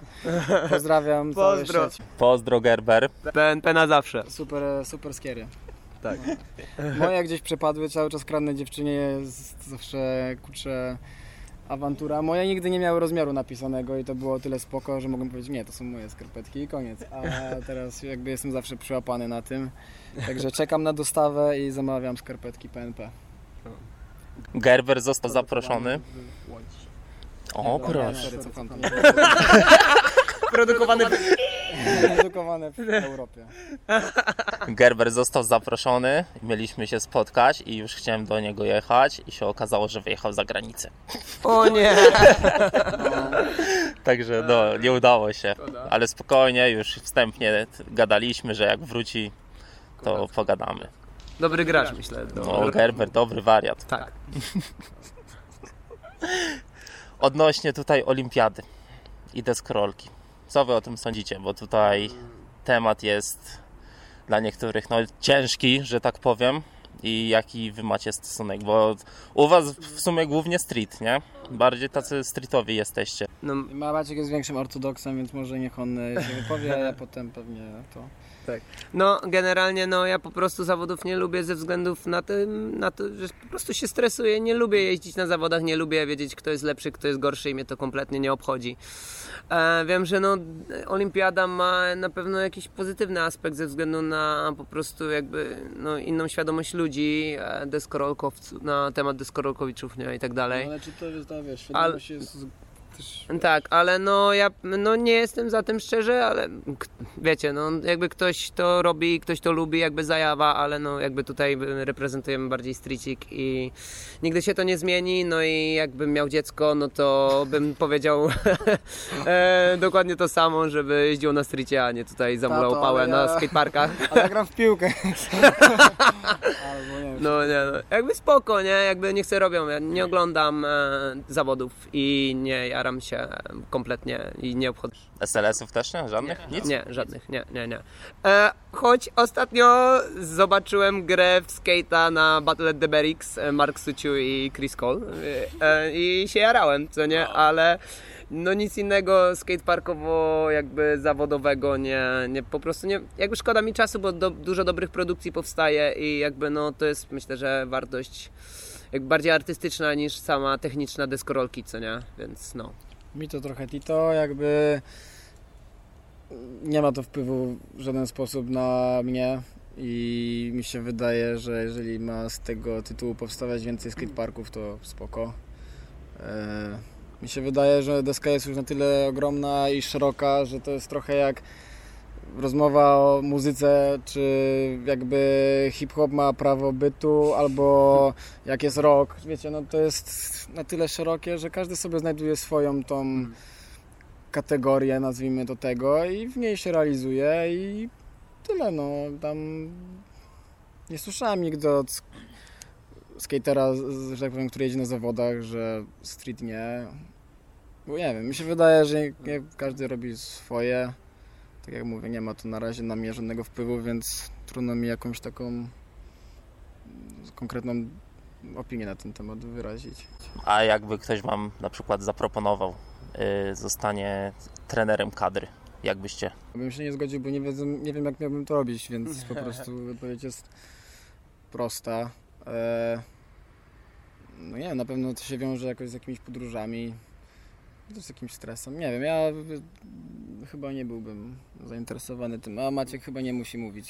Pozdrawiam Pozdro. Pozdro Gerber. PNP na zawsze. Super, super skiery. Tak. Moje gdzieś przepadły, cały czas kradnę dziewczynie, jest zawsze kurczę awantura. Moje nigdy nie miały rozmiaru napisanego i to było tyle spoko, że mogłem powiedzieć, nie, to są moje skarpetki i koniec. A teraz jakby jestem zawsze przyłapany na tym. Także czekam na dostawę i zamawiam skarpetki PNP. Gerber został zaproszony. O proszę. Produkowany Edukowane w Europie. Gerber został zaproszony, mieliśmy się spotkać i już chciałem do niego jechać i się okazało, że wyjechał za granicę. O nie! Także no, nie udało się. Ale spokojnie, już wstępnie gadaliśmy, że jak wróci, to pogadamy. Dobry gracz, myślę. No, Gerber, dobry wariat. Tak. Odnośnie tutaj olimpiady i deskorolki. Co wy o tym sądzicie? Bo tutaj temat jest dla niektórych no, ciężki, że tak powiem. I jaki wy macie stosunek? Bo u was w sumie głównie street, nie? Bardziej tacy streetowi jesteście. No, Maciek jest większym ortodoksem, więc może niech on e, się wypowie, a ja potem pewnie to... no, generalnie no, ja po prostu zawodów nie lubię ze względów na, tym, na to, że po prostu się stresuję. Nie lubię jeździć na zawodach, nie lubię wiedzieć, kto jest lepszy, kto jest gorszy i mnie to kompletnie nie obchodzi. E, wiem, że no, olimpiada ma na pewno jakiś pozytywny aspekt ze względu na po prostu jakby no, inną świadomość ludzi, e, deskorolkowców, na temat deskorolkowiczów nie, i tak dalej. ale czy to jest, no, wiesz, Ale- świadomość jest też... Tak, ale no ja no nie jestem za tym szczerze, ale wiecie, no jakby ktoś to robi, ktoś to lubi, jakby zajawa, ale no jakby tutaj reprezentujemy bardziej streetzik i nigdy się to nie zmieni, no i jakbym miał dziecko, no to bym powiedział e, dokładnie to samo, żeby jeździł na streetie, a nie tutaj zamulał Tato, pałę ale na ja- skateparkach. Ale ja gram w piłkę. Albo nie wiem. No nie, no. jakby spoko, nie, jakby nie chcę robią, ja nie oglądam e, zawodów i nie jaram się kompletnie i nie obchodzę. SLS-ów też nie? Żadnych? Nic? Nie, żadnych, nie, nie, nie. E, choć ostatnio zobaczyłem grę w skate'a na Battle at the Berrics, e, Mark Suciu i Chris Cole e, e, i się jarałem, co nie, ale no nic innego skateparkowo jakby zawodowego nie, nie po prostu nie, jakby szkoda mi czasu, bo do, dużo dobrych produkcji powstaje i jakby no to jest myślę, że wartość jakby bardziej artystyczna niż sama techniczna deskorolki, co nie, więc no. Mi to trochę Tito, jakby nie ma to wpływu w żaden sposób na mnie i mi się wydaje, że jeżeli ma z tego tytułu powstawać więcej skateparków, to spoko. E, mi się wydaje, że deska jest już na tyle ogromna i szeroka, że to jest trochę jak rozmowa o muzyce, czy jakby hip-hop ma prawo bytu, albo jak jest rock. Wiecie, no to jest na tyle szerokie, że każdy sobie znajduje swoją tą kategorię, nazwijmy to tego, i w niej się realizuje i tyle, no. Tam nie słyszałem nigdy od sk- skatera, że tak powiem, który jedzie na zawodach, że street nie. Bo nie wiem, mi się wydaje, że nie, nie, każdy robi swoje. Tak jak mówię, nie ma to na razie na mnie żadnego wpływu, więc trudno mi jakąś taką konkretną opinię na ten temat wyrazić. A jakby ktoś wam na przykład zaproponował y, zostanie trenerem kadry, jak byście? Bym się nie zgodził, bo nie, wiedzę, nie wiem jak miałbym to robić, więc po prostu wypowiedź jest prosta. E, no nie wiem, na pewno to się wiąże jakoś z jakimiś podróżami, z jakimś stresem. Nie wiem, ja y, chyba nie byłbym zainteresowany tym, a Maciek chyba nie musi mówić.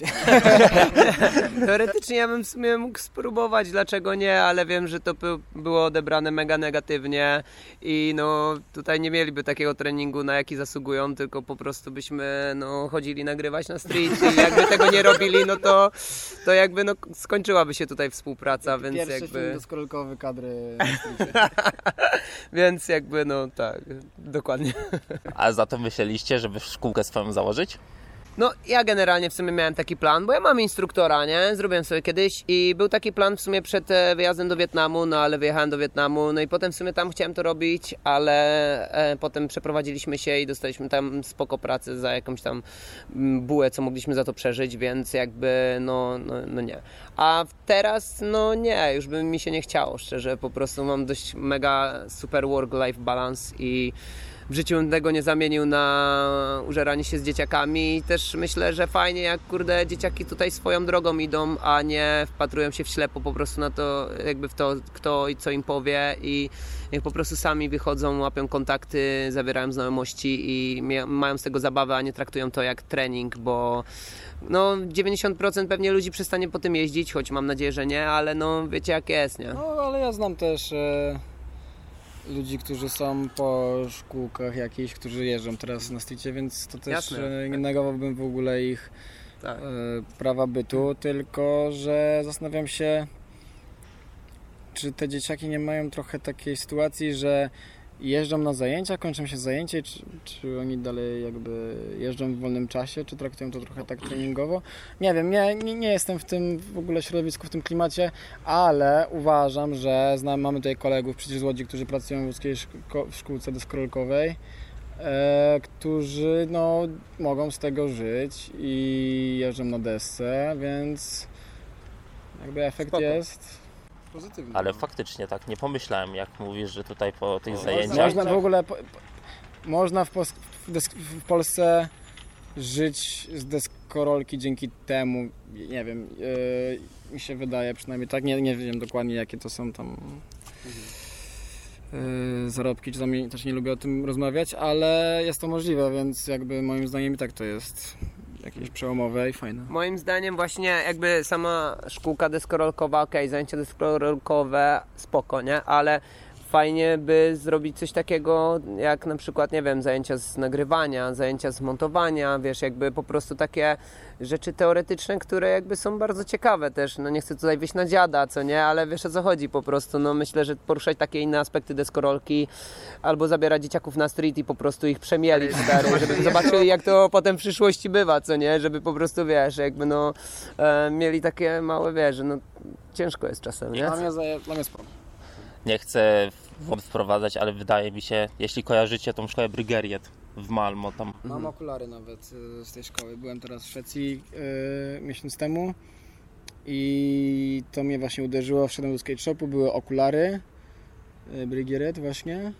Teoretycznie ja bym w sumie mógł spróbować, dlaczego nie, ale wiem, że to by, było odebrane mega negatywnie i no tutaj nie mieliby takiego treningu, na jaki zasługują, tylko po prostu byśmy no chodzili nagrywać na street i jakby tego nie robili, no to, to jakby no skończyłaby się tutaj współpraca, więc Pierwszy film jakby, kadry. więc jakby no tak, dokładnie. A zatem myśleliście, żeby szkółkę swoją założyć? No, ja generalnie w sumie miałem taki plan, bo ja mam instruktora, nie? Zrobiłem sobie kiedyś i był taki plan w sumie przed e, wyjazdem do Wietnamu, no ale wyjechałem do Wietnamu, no i potem w sumie tam chciałem to robić, ale e, potem przeprowadziliśmy się i dostaliśmy tam spoko pracy za jakąś tam mm, bułę, co mogliśmy za to przeżyć, więc jakby no, no, no nie. A teraz, no nie, już by mi się nie chciało, szczerze, po prostu mam dość mega super work-life balance i w życiu tego nie zamienił na użeranie się z dzieciakami. I też myślę, że fajnie jak kurde dzieciaki tutaj swoją drogą idą, a nie wpatrują się w ślepo po prostu na to, jakby w to, kto i co im powie i niech po prostu sami wychodzą, łapią kontakty, zawierają znajomości i mają z tego zabawę, a nie traktują to jak trening, bo no 90% pewnie ludzi przestanie po tym jeździć, choć mam nadzieję, że nie, ale no wiecie jak jest, nie? No, ale ja znam też e, ludzi, którzy są po szkółkach jakichś, którzy jeżdżą teraz na stricie, więc to też Jasne. e, nie negowałbym w ogóle ich Tak. e, prawa bytu, tylko że zastanawiam się, czy te dzieciaki nie mają trochę takiej sytuacji, że jeżdżą na zajęcia, kończą się zajęcie, czy, czy oni dalej jakby jeżdżą w wolnym czasie, czy traktują to trochę tak treningowo. Nie wiem, nie, nie, nie jestem w tym w ogóle środowisku, w tym klimacie, ale uważam, że znam, mamy tutaj kolegów przecież z Łodzi, którzy pracują w łódzkiej szko- w szkółce deskorolkowej, e, którzy no, mogą z tego żyć i jeżdżą na desce, więc jakby efekt Spoko. jest Ale no. faktycznie tak, nie pomyślałem, jak mówisz, że tutaj po tych Można- zajęciach... Można w ogóle, po, po, można w, pos, w, Polsce żyć z deskorolki dzięki temu, nie wiem, yy, mi się wydaje przynajmniej tak, nie, nie wiem dokładnie jakie to są tam yy, zarobki, nie- też nie lubię o tym rozmawiać, ale jest to możliwe, więc jakby moim zdaniem i tak to jest jakieś przełomowe i fajne. Moim zdaniem właśnie jakby sama szkółka deskorolkowa, okej, zajęcia deskorolkowe spoko, nie? Ale fajnie by zrobić coś takiego jak na przykład, nie wiem, zajęcia z nagrywania, zajęcia z montowania, wiesz, jakby po prostu takie rzeczy teoretyczne, które jakby są bardzo ciekawe też, no nie chcę tutaj wyjść na dziada, co nie, ale wiesz o co chodzi po prostu, no myślę, że poruszać takie inne aspekty deskorolki albo zabierać dzieciaków na street i po prostu ich przemielić, stary, żeby zobaczyli jak to potem w przyszłości bywa, co nie, żeby po prostu, wiesz, jakby no e, mieli takie małe, wiesz, no ciężko jest czasem, nie? Dla mnie, dla mnie spoko. Nie chcę w- wprowadzać, ale wydaje mi się, jeśli kojarzycie tą szkołę Brygeriet w Malmo, tam Mam okulary nawet y, z tej szkoły. Byłem teraz w Szwecji y, miesiąc temu i to mnie właśnie uderzyło. Wszedłem do skate shopu, były okulary y, Brigieret właśnie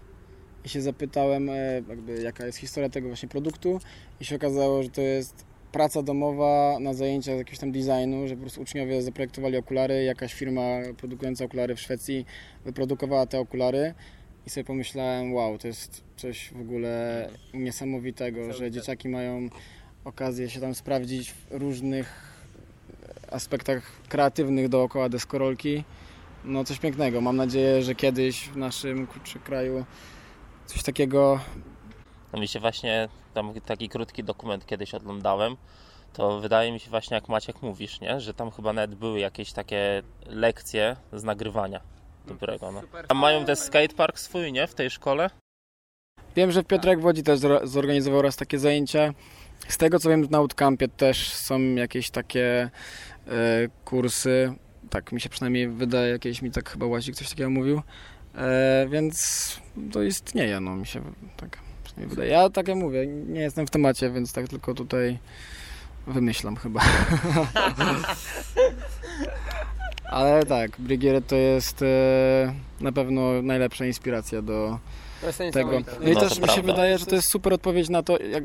i się zapytałem y, jakby jaka jest historia tego właśnie produktu i się okazało, że to jest praca domowa na zajęciach jakiegoś tam designu, że po prostu uczniowie zaprojektowali okulary, jakaś firma produkująca okulary w Szwecji wyprodukowała te okulary i sobie pomyślałem, wow, to jest coś w ogóle niesamowitego, że dzieciaki mają okazję się tam sprawdzić w różnych aspektach kreatywnych dookoła deskorolki. No coś pięknego. Mam nadzieję, że kiedyś w naszym kurczę, kraju coś takiego No mi się właśnie tam taki krótki dokument kiedyś oglądałem, to wydaje mi się właśnie jak Maciek mówisz, nie? że tam chyba nawet były jakieś takie lekcje z nagrywania dobrego. No. A mają też skatepark swój, nie? W tej szkole? Wiem, że Piotrek w Łodzi też zor- zorganizował raz takie zajęcia. Z tego co wiem, na Outcampie też są jakieś takie e, kursy. Tak mi się przynajmniej wydaje, jakieś mi tak chyba Łazik coś takiego mówił. E, więc to istnieje, no mi się tak przynajmniej wydaje. Ja tak jak mówię, nie jestem w temacie, więc tak tylko tutaj wymyślam chyba. Ale tak, Brigiere to jest e, na pewno najlepsza inspiracja do, To jest tego. No i No, też mi się prawda. wydaje, że to jest super odpowiedź na to, jak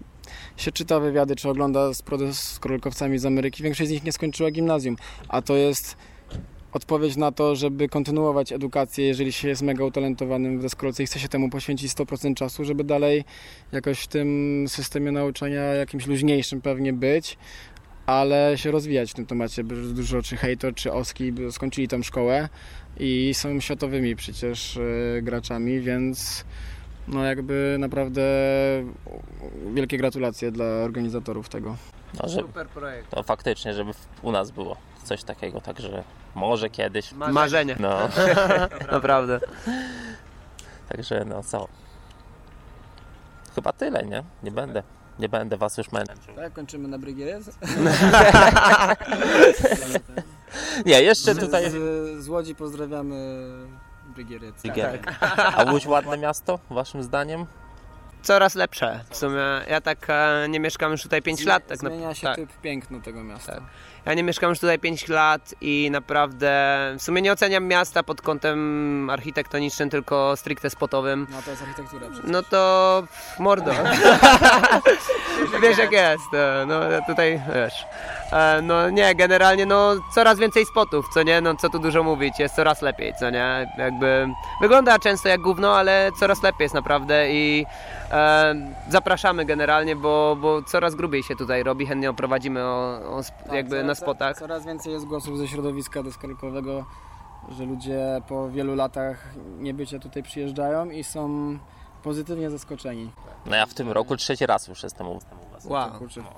się czyta wywiady, czy ogląda z deskorolkowcami z Ameryki. Większość z nich nie skończyła gimnazjum, a to jest odpowiedź na to, żeby kontynuować edukację, jeżeli się jest mega utalentowanym w deskorolce i chce się temu poświęcić 100% czasu, żeby dalej jakoś w tym systemie nauczania jakimś luźniejszym pewnie być, ale się rozwijać w tym temacie. bo Dużo czy Hejtor, czy Oski skończyli tą szkołę i są światowymi przecież e, graczami, więc no jakby naprawdę wielkie gratulacje dla organizatorów tego. No, że, Super projekt. to faktycznie, żeby u nas było coś takiego, także może kiedyś. Marzenie. No, Naprawdę. także no co. Chyba tyle, nie? Nie będę Nie będę was już męczył. Tak, kończymy na Brygierę. Nie, jeszcze tutaj... z, z Łodzi pozdrawiamy Brygierę. Brygierę. A Łódź ładne miasto, waszym zdaniem? Coraz lepsze. W sumie ja tak e, nie mieszkam już tutaj 5 lat. Tak na- Zmienia się tak. typ piękno tego miasta. Tak. Ja nie mieszkam już tutaj 5 lat i naprawdę w sumie nie oceniam miasta pod kątem architektonicznym, tylko stricte spotowym. No to jest architektura przecież. No to mordo. wiesz jak jest. e, No tutaj wiesz. E, No nie, generalnie no coraz więcej spotów, co nie? No co tu dużo mówić, jest coraz lepiej, co nie? Jakby wygląda często jak gówno, ale coraz lepiej jest naprawdę i e, zapraszamy generalnie, bo, bo coraz grubiej się tutaj robi, chętnie oprowadzimy o, o jakby coraz- na spotach. Coraz więcej jest głosów ze środowiska deskorolkowego, że ludzie po wielu latach niebycia tutaj przyjeżdżają i są pozytywnie zaskoczeni. No ja w tym roku trzeci raz już jestem u was. Wow.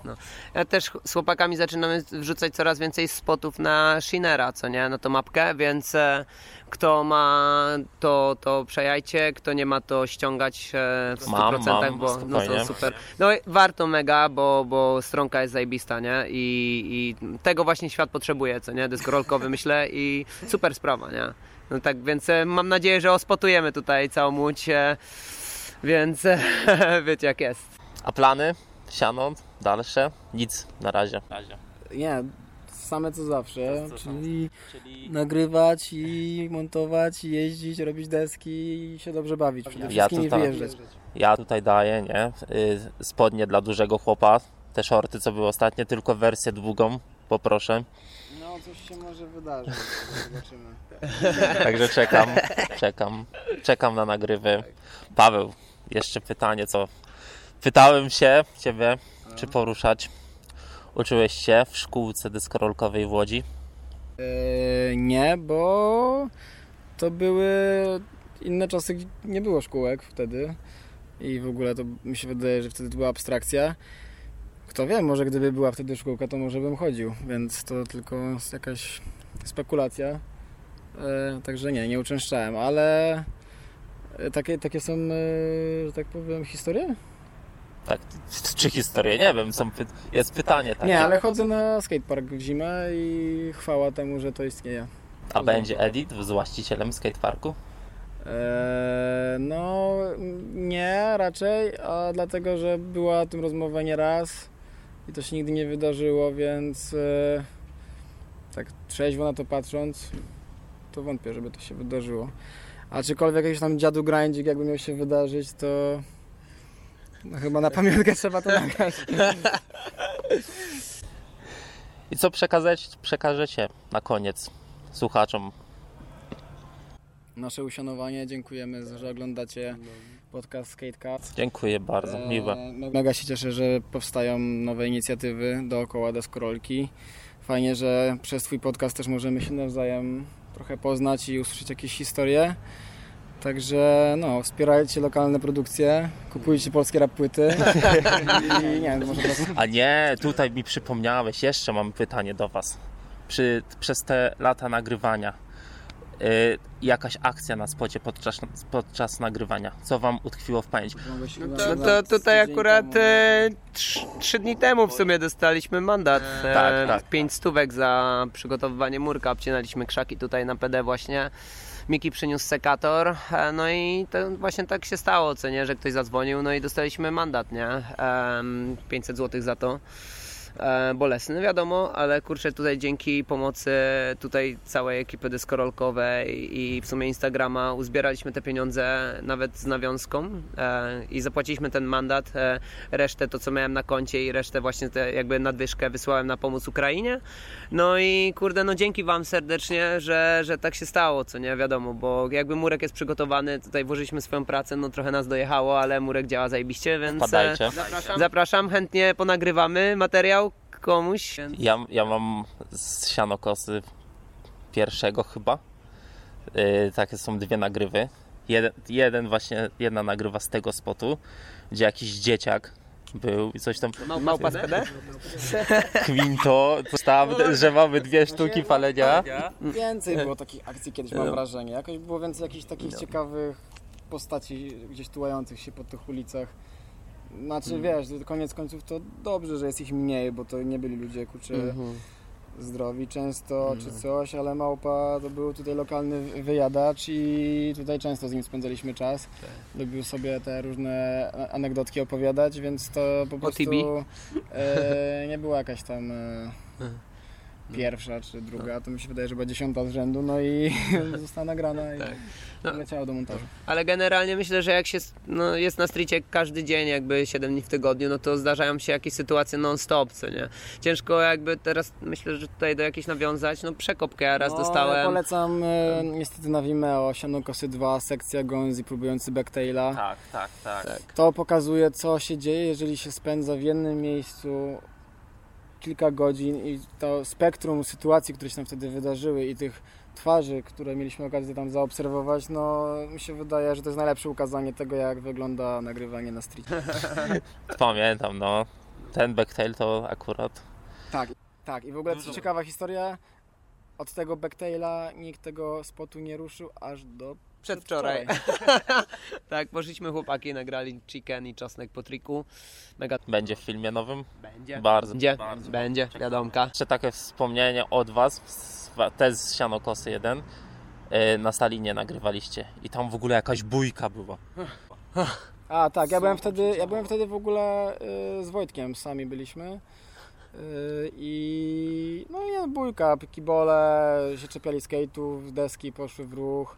No. Ja też z chłopakami zaczynamy wrzucać coraz więcej spotów na Shinera, co nie, na tą mapkę, więc e, kto ma to, to przejajcie, kto nie ma to ściągać e, w 100%, Mam, mam, bo no to super. No i warto mega, bo, bo stronka jest zajebista, nie? I, I tego właśnie świat potrzebuje, co nie? Deskorolkowy myślę i super sprawa, nie? No tak, więc e, mam nadzieję, że ospotujemy tutaj całą łódź, więc wiecie jak jest. A plany? Siano? Dalsze? Nic na razie. Nie, same co zawsze, Co- co czyli Czyli nagrywać i montować, i jeździć, robić deski i się dobrze bawić. Przede Ja wszystkim tutaj- wyjeżdżać. ja tutaj daję, nie? Y, Spodnie dla dużego chłopa. Te shorty, co były ostatnie, tylko wersję długą. Poproszę. No coś się może wydarzyć, zobaczymy. Także czekam, czekam, czekam na nagrywy. Paweł, jeszcze pytanie, co? Pytałem się ciebie, czy poruszać. Uczyłeś się w szkółce deskorolkowej w Łodzi? Eee, nie, bo to były inne czasy, gdzie nie było szkółek wtedy i w ogóle to mi się wydaje, że wtedy to była abstrakcja. Kto wie, może gdyby była wtedy szkółka, to może bym chodził, więc to tylko jakaś spekulacja. Eee, także nie, nie uczęszczałem, ale takie, takie są, e, że tak powiem, historie? Tak, czy historię? Nie wiem, są py... jest pytanie takie. Nie, ale chodzę na skatepark w zimę i chwała temu, że to istnieje. A będzie Edit z właścicielem skateparku? Eee, no nie, raczej, a dlatego, że była o tym rozmowa nie raz i to się nigdy nie wydarzyło, więc e, tak trzeźwo na to patrząc, to wątpię, żeby to się wydarzyło. A czykolwiek jakiś tam dziadu grindzik jakby miał się wydarzyć, to no, chyba na pamiątkę trzeba to nagrać. I co przekazać, przekażecie na koniec słuchaczom? Nasze uszanowanie, dziękujemy, że oglądacie podcast Skatecast. Dziękuję bardzo, Eee, miłe. Mega się cieszę, że powstają nowe inicjatywy dookoła deskorolki. Fajnie, że przez Twój podcast też możemy się nawzajem trochę poznać i usłyszeć jakieś historie. Także no, wspierajcie lokalne produkcje, kupujcie polskie rap płyty i nie wiem, może teraz... A nie, tutaj mi przypomniałeś, jeszcze mam pytanie do Was. Przy, przez te lata nagrywania, jakaś akcja na spocie podczas, podczas nagrywania, co Wam utkwiło w pamięci? No to tutaj akurat e, trz, trzy dni temu w sumie dostaliśmy mandat. E, Tak, tak. Pięć stówek za przygotowywanie murka. Obcinaliśmy krzaki tutaj na PD właśnie. Miki przyniósł sekator, e, no i to właśnie tak się stało, co nie, że ktoś zadzwonił, no i dostaliśmy mandat, nie? Em, 500 zł za to. E, bolesny, wiadomo, ale kurczę, tutaj dzięki pomocy tutaj całej ekipy deskorolkowej i w sumie Instagrama uzbieraliśmy te pieniądze nawet z nawiązką e, i zapłaciliśmy ten mandat. E, resztę to, co miałem na koncie i resztę właśnie te jakby nadwyżkę wysłałem na pomoc Ukrainie. No i kurde, no dzięki Wam serdecznie, że, że tak się stało, co nie wiadomo, bo jakby murek jest przygotowany, tutaj włożyliśmy swoją pracę, no trochę nas dojechało, ale murek działa zajebiście, więc e, Padajcie. zapraszam, chętnie ponagrywamy materiał komuś. Ja, ja mam z sianokosy pierwszego chyba. Yy, takie są dwie nagrywy. Jeden, jeden właśnie, jedna nagrywa z tego spotu, gdzie jakiś dzieciak był i coś tam Małpa z PD? kwinto, tam, że mamy dwie sztuki palenia. Więcej było takich akcji kiedyś, mam wrażenie. Jakoś było więcej jakichś takich ciekawych postaci gdzieś tułających się po tych ulicach. Znaczy wiesz, to koniec końców to dobrze, że jest ich mniej, bo to nie byli ludzie kurczę Mhm. zdrowi często czy coś, ale małpa to był tutaj lokalny wy- wyjadacz i tutaj często z nim spędzaliśmy czas. Lubił sobie te różne anegdotki opowiadać, więc to po prostu e, nie była jakaś tam e, pierwsza czy druga, to mi się wydaje, że była dziesiąta z rzędu, no i została nagrana i Tak. No. leciała do montażu. Ale generalnie myślę, że jak się no, jest na stricie każdy dzień, jakby 7 dni w tygodniu, no to zdarzają się jakieś sytuacje non-stop, co nie? Ciężko jakby teraz, myślę, że tutaj do jakiejś nawiązać, no przekopkę ja raz no, dostałem. Ja polecam e, niestety na Vimeo Sianokosy 2, sekcja Gonzi próbujący backtaila. Tak, tak, tak. Tak. To pokazuje, co się dzieje, jeżeli się spędza w jednym miejscu kilka godzin i to spektrum sytuacji, które się tam wtedy wydarzyły i tych twarzy, które mieliśmy okazję tam zaobserwować, no mi się wydaje, że to jest najlepsze ukazanie tego, jak wygląda nagrywanie na street. Pamiętam, no. Ten backtail to akurat. Tak, tak. I w ogóle co ciekawa historia, od tego backtaila nikt tego spotu nie ruszył aż do Przedwczoraj. tak, poszliśmy chłopaki, nagrali chicken i czosnek po triku. Mega Będzie w filmie nowym? będzie. Bardzo. Będzie, bardzo. będzie, wiadomka. Jeszcze takie wspomnienie od Was, z- też z Sianokosy 1. yy, Na Stalinie nagrywaliście i tam w ogóle jakaś bójka była. A tak, ja byłem wtedy, ja byłem wtedy w ogóle y, z Wojtkiem, sami byliśmy. Y, I no i bójka, kibole, się czepiali skate'ów, deski poszły w ruch.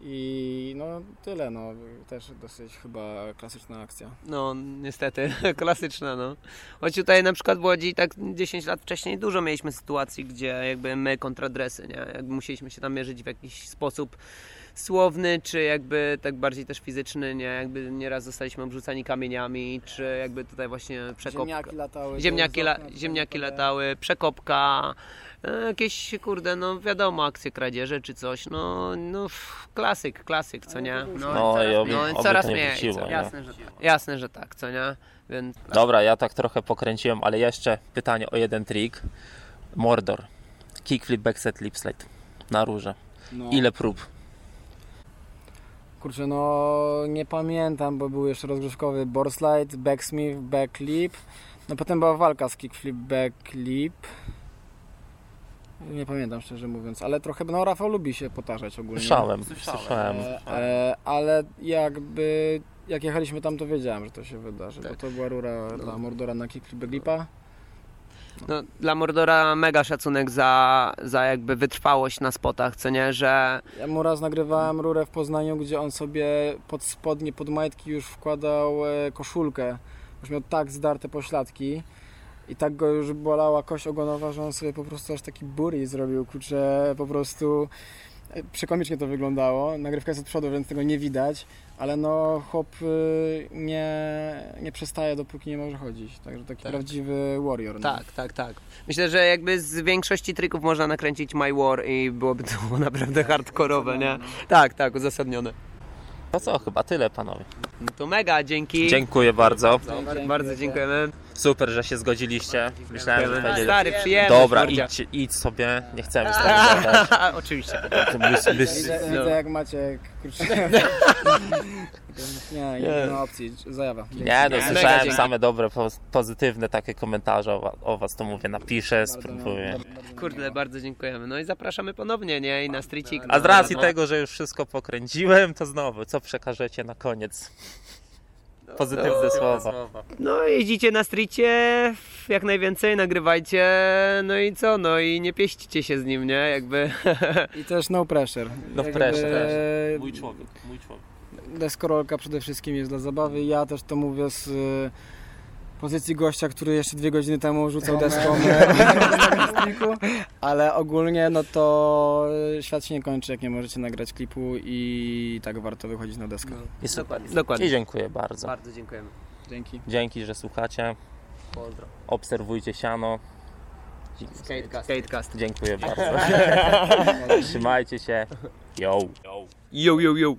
I no tyle, no też dosyć chyba klasyczna akcja. No, niestety, klasyczna, no. Choć tutaj na przykład w Łodzi tak 10 lat wcześniej dużo mieliśmy sytuacji, gdzie jakby my kontra dresy, nie? Jakby musieliśmy się tam mierzyć w jakiś sposób słowny, czy jakby tak bardziej też fizyczny, nie? Jakby nieraz zostaliśmy obrzucani kamieniami, czy jakby tutaj właśnie przekopka. Ziemniaki latały. Ziemniaki, la, ziemniaki latały, przekopka, jakieś kurde, no wiadomo, akcje kradzieże czy coś, no, no klasyk, klasyk, co nie? No i oby, no, i oby coraz to nie mniej, wróciło. co? nie? Jasne, że tak. Jasne, że tak, co nie? Więc Dobra, ja tak trochę pokręciłem, ale jeszcze pytanie o jeden trik. Mordor. Kickflip, backset, lip slide. Na róże. No. Ile prób? Kurczę, no nie pamiętam, bo był jeszcze rozgrzewkowy boardslide, backsmith, backlip. No potem była walka z kickflip, backlip. Nie pamiętam szczerze mówiąc, ale trochę, no Rafał lubi się potarzać ogólnie. Słyszałem, słyszałem. E, e, ale jakby jak jechaliśmy tam, to wiedziałem, że to się wydarzy, bo Tak. to była rura dla Mordora na kickflip, backlipa. no, dla Mordora mega szacunek za, za jakby wytrwałość na spotach, co nie, że Ja mu raz nagrywałem rurę w Poznaniu, gdzie on sobie pod spodnie, pod majtki już wkładał e, koszulkę. Już miał tak zdarte pośladki i tak go już bolała kość ogonowa, że on sobie po prostu aż taki buri zrobił, kurczę, po prostu e, przekomicznie to wyglądało. Nagrywka jest od przodu, więc tego nie widać, ale no chłop y, nie, nie przestaje dopóki nie może chodzić. Także taki Tak. prawdziwy warrior. no. tak, tak, tak. Myślę, że jakby z większości trików można nakręcić My War i byłoby to naprawdę hardkorowe, nie? Tak, tak, uzasadnione. To co, chyba tyle panowie. No to mega, dzięki. Dziękuję bardzo. Bardzo dziękujemy. Super, że się zgodziliście. Myślałem, że będzie... Stary, przyjemność. Dobra, idź, idź sobie. Nie chcemy z gadać. Oczywiście. To bys, bys, Widzę, No. widzę jak Maciek, kurczę. nie, nie ma opcji, zajawa. Nie, no słyszałem same dobre, po- pozytywne takie komentarze o, wa- o was, to mówię, napiszę, spróbuję. Kurde, bardzo dziękujemy. No i zapraszamy ponownie, nie? I na stricik. A z no, racji no. tego, że już wszystko pokręciłem, to znowu, co przekażecie na koniec? Pozytywne słowa. No jeździcie na stricie, jak najwięcej, nagrywajcie, no i co, no i nie pieścicie się z nim, nie? Jakby... I też no pressure. No Jakby pressure, Mój człowiek, mój człowiek. Deskorolka przede wszystkim jest dla zabawy. Ja też to mówię z pozycji gościa, który jeszcze dwie godziny temu rzucał deską na striku, ale ogólnie no to y, świat się nie kończy, jak nie możecie nagrać klipu i tak warto wychodzić na deskę. I super. Dokładnie. Dokładnie. I dziękuję bardzo. Bardzo dziękujemy. Dzięki. Dzięki, że słuchacie. Pozdro. Obserwujcie siano. Skatecast. Skatecast. Dziękuję bardzo. Trzymajcie się. Yo. Yo, yo, yo.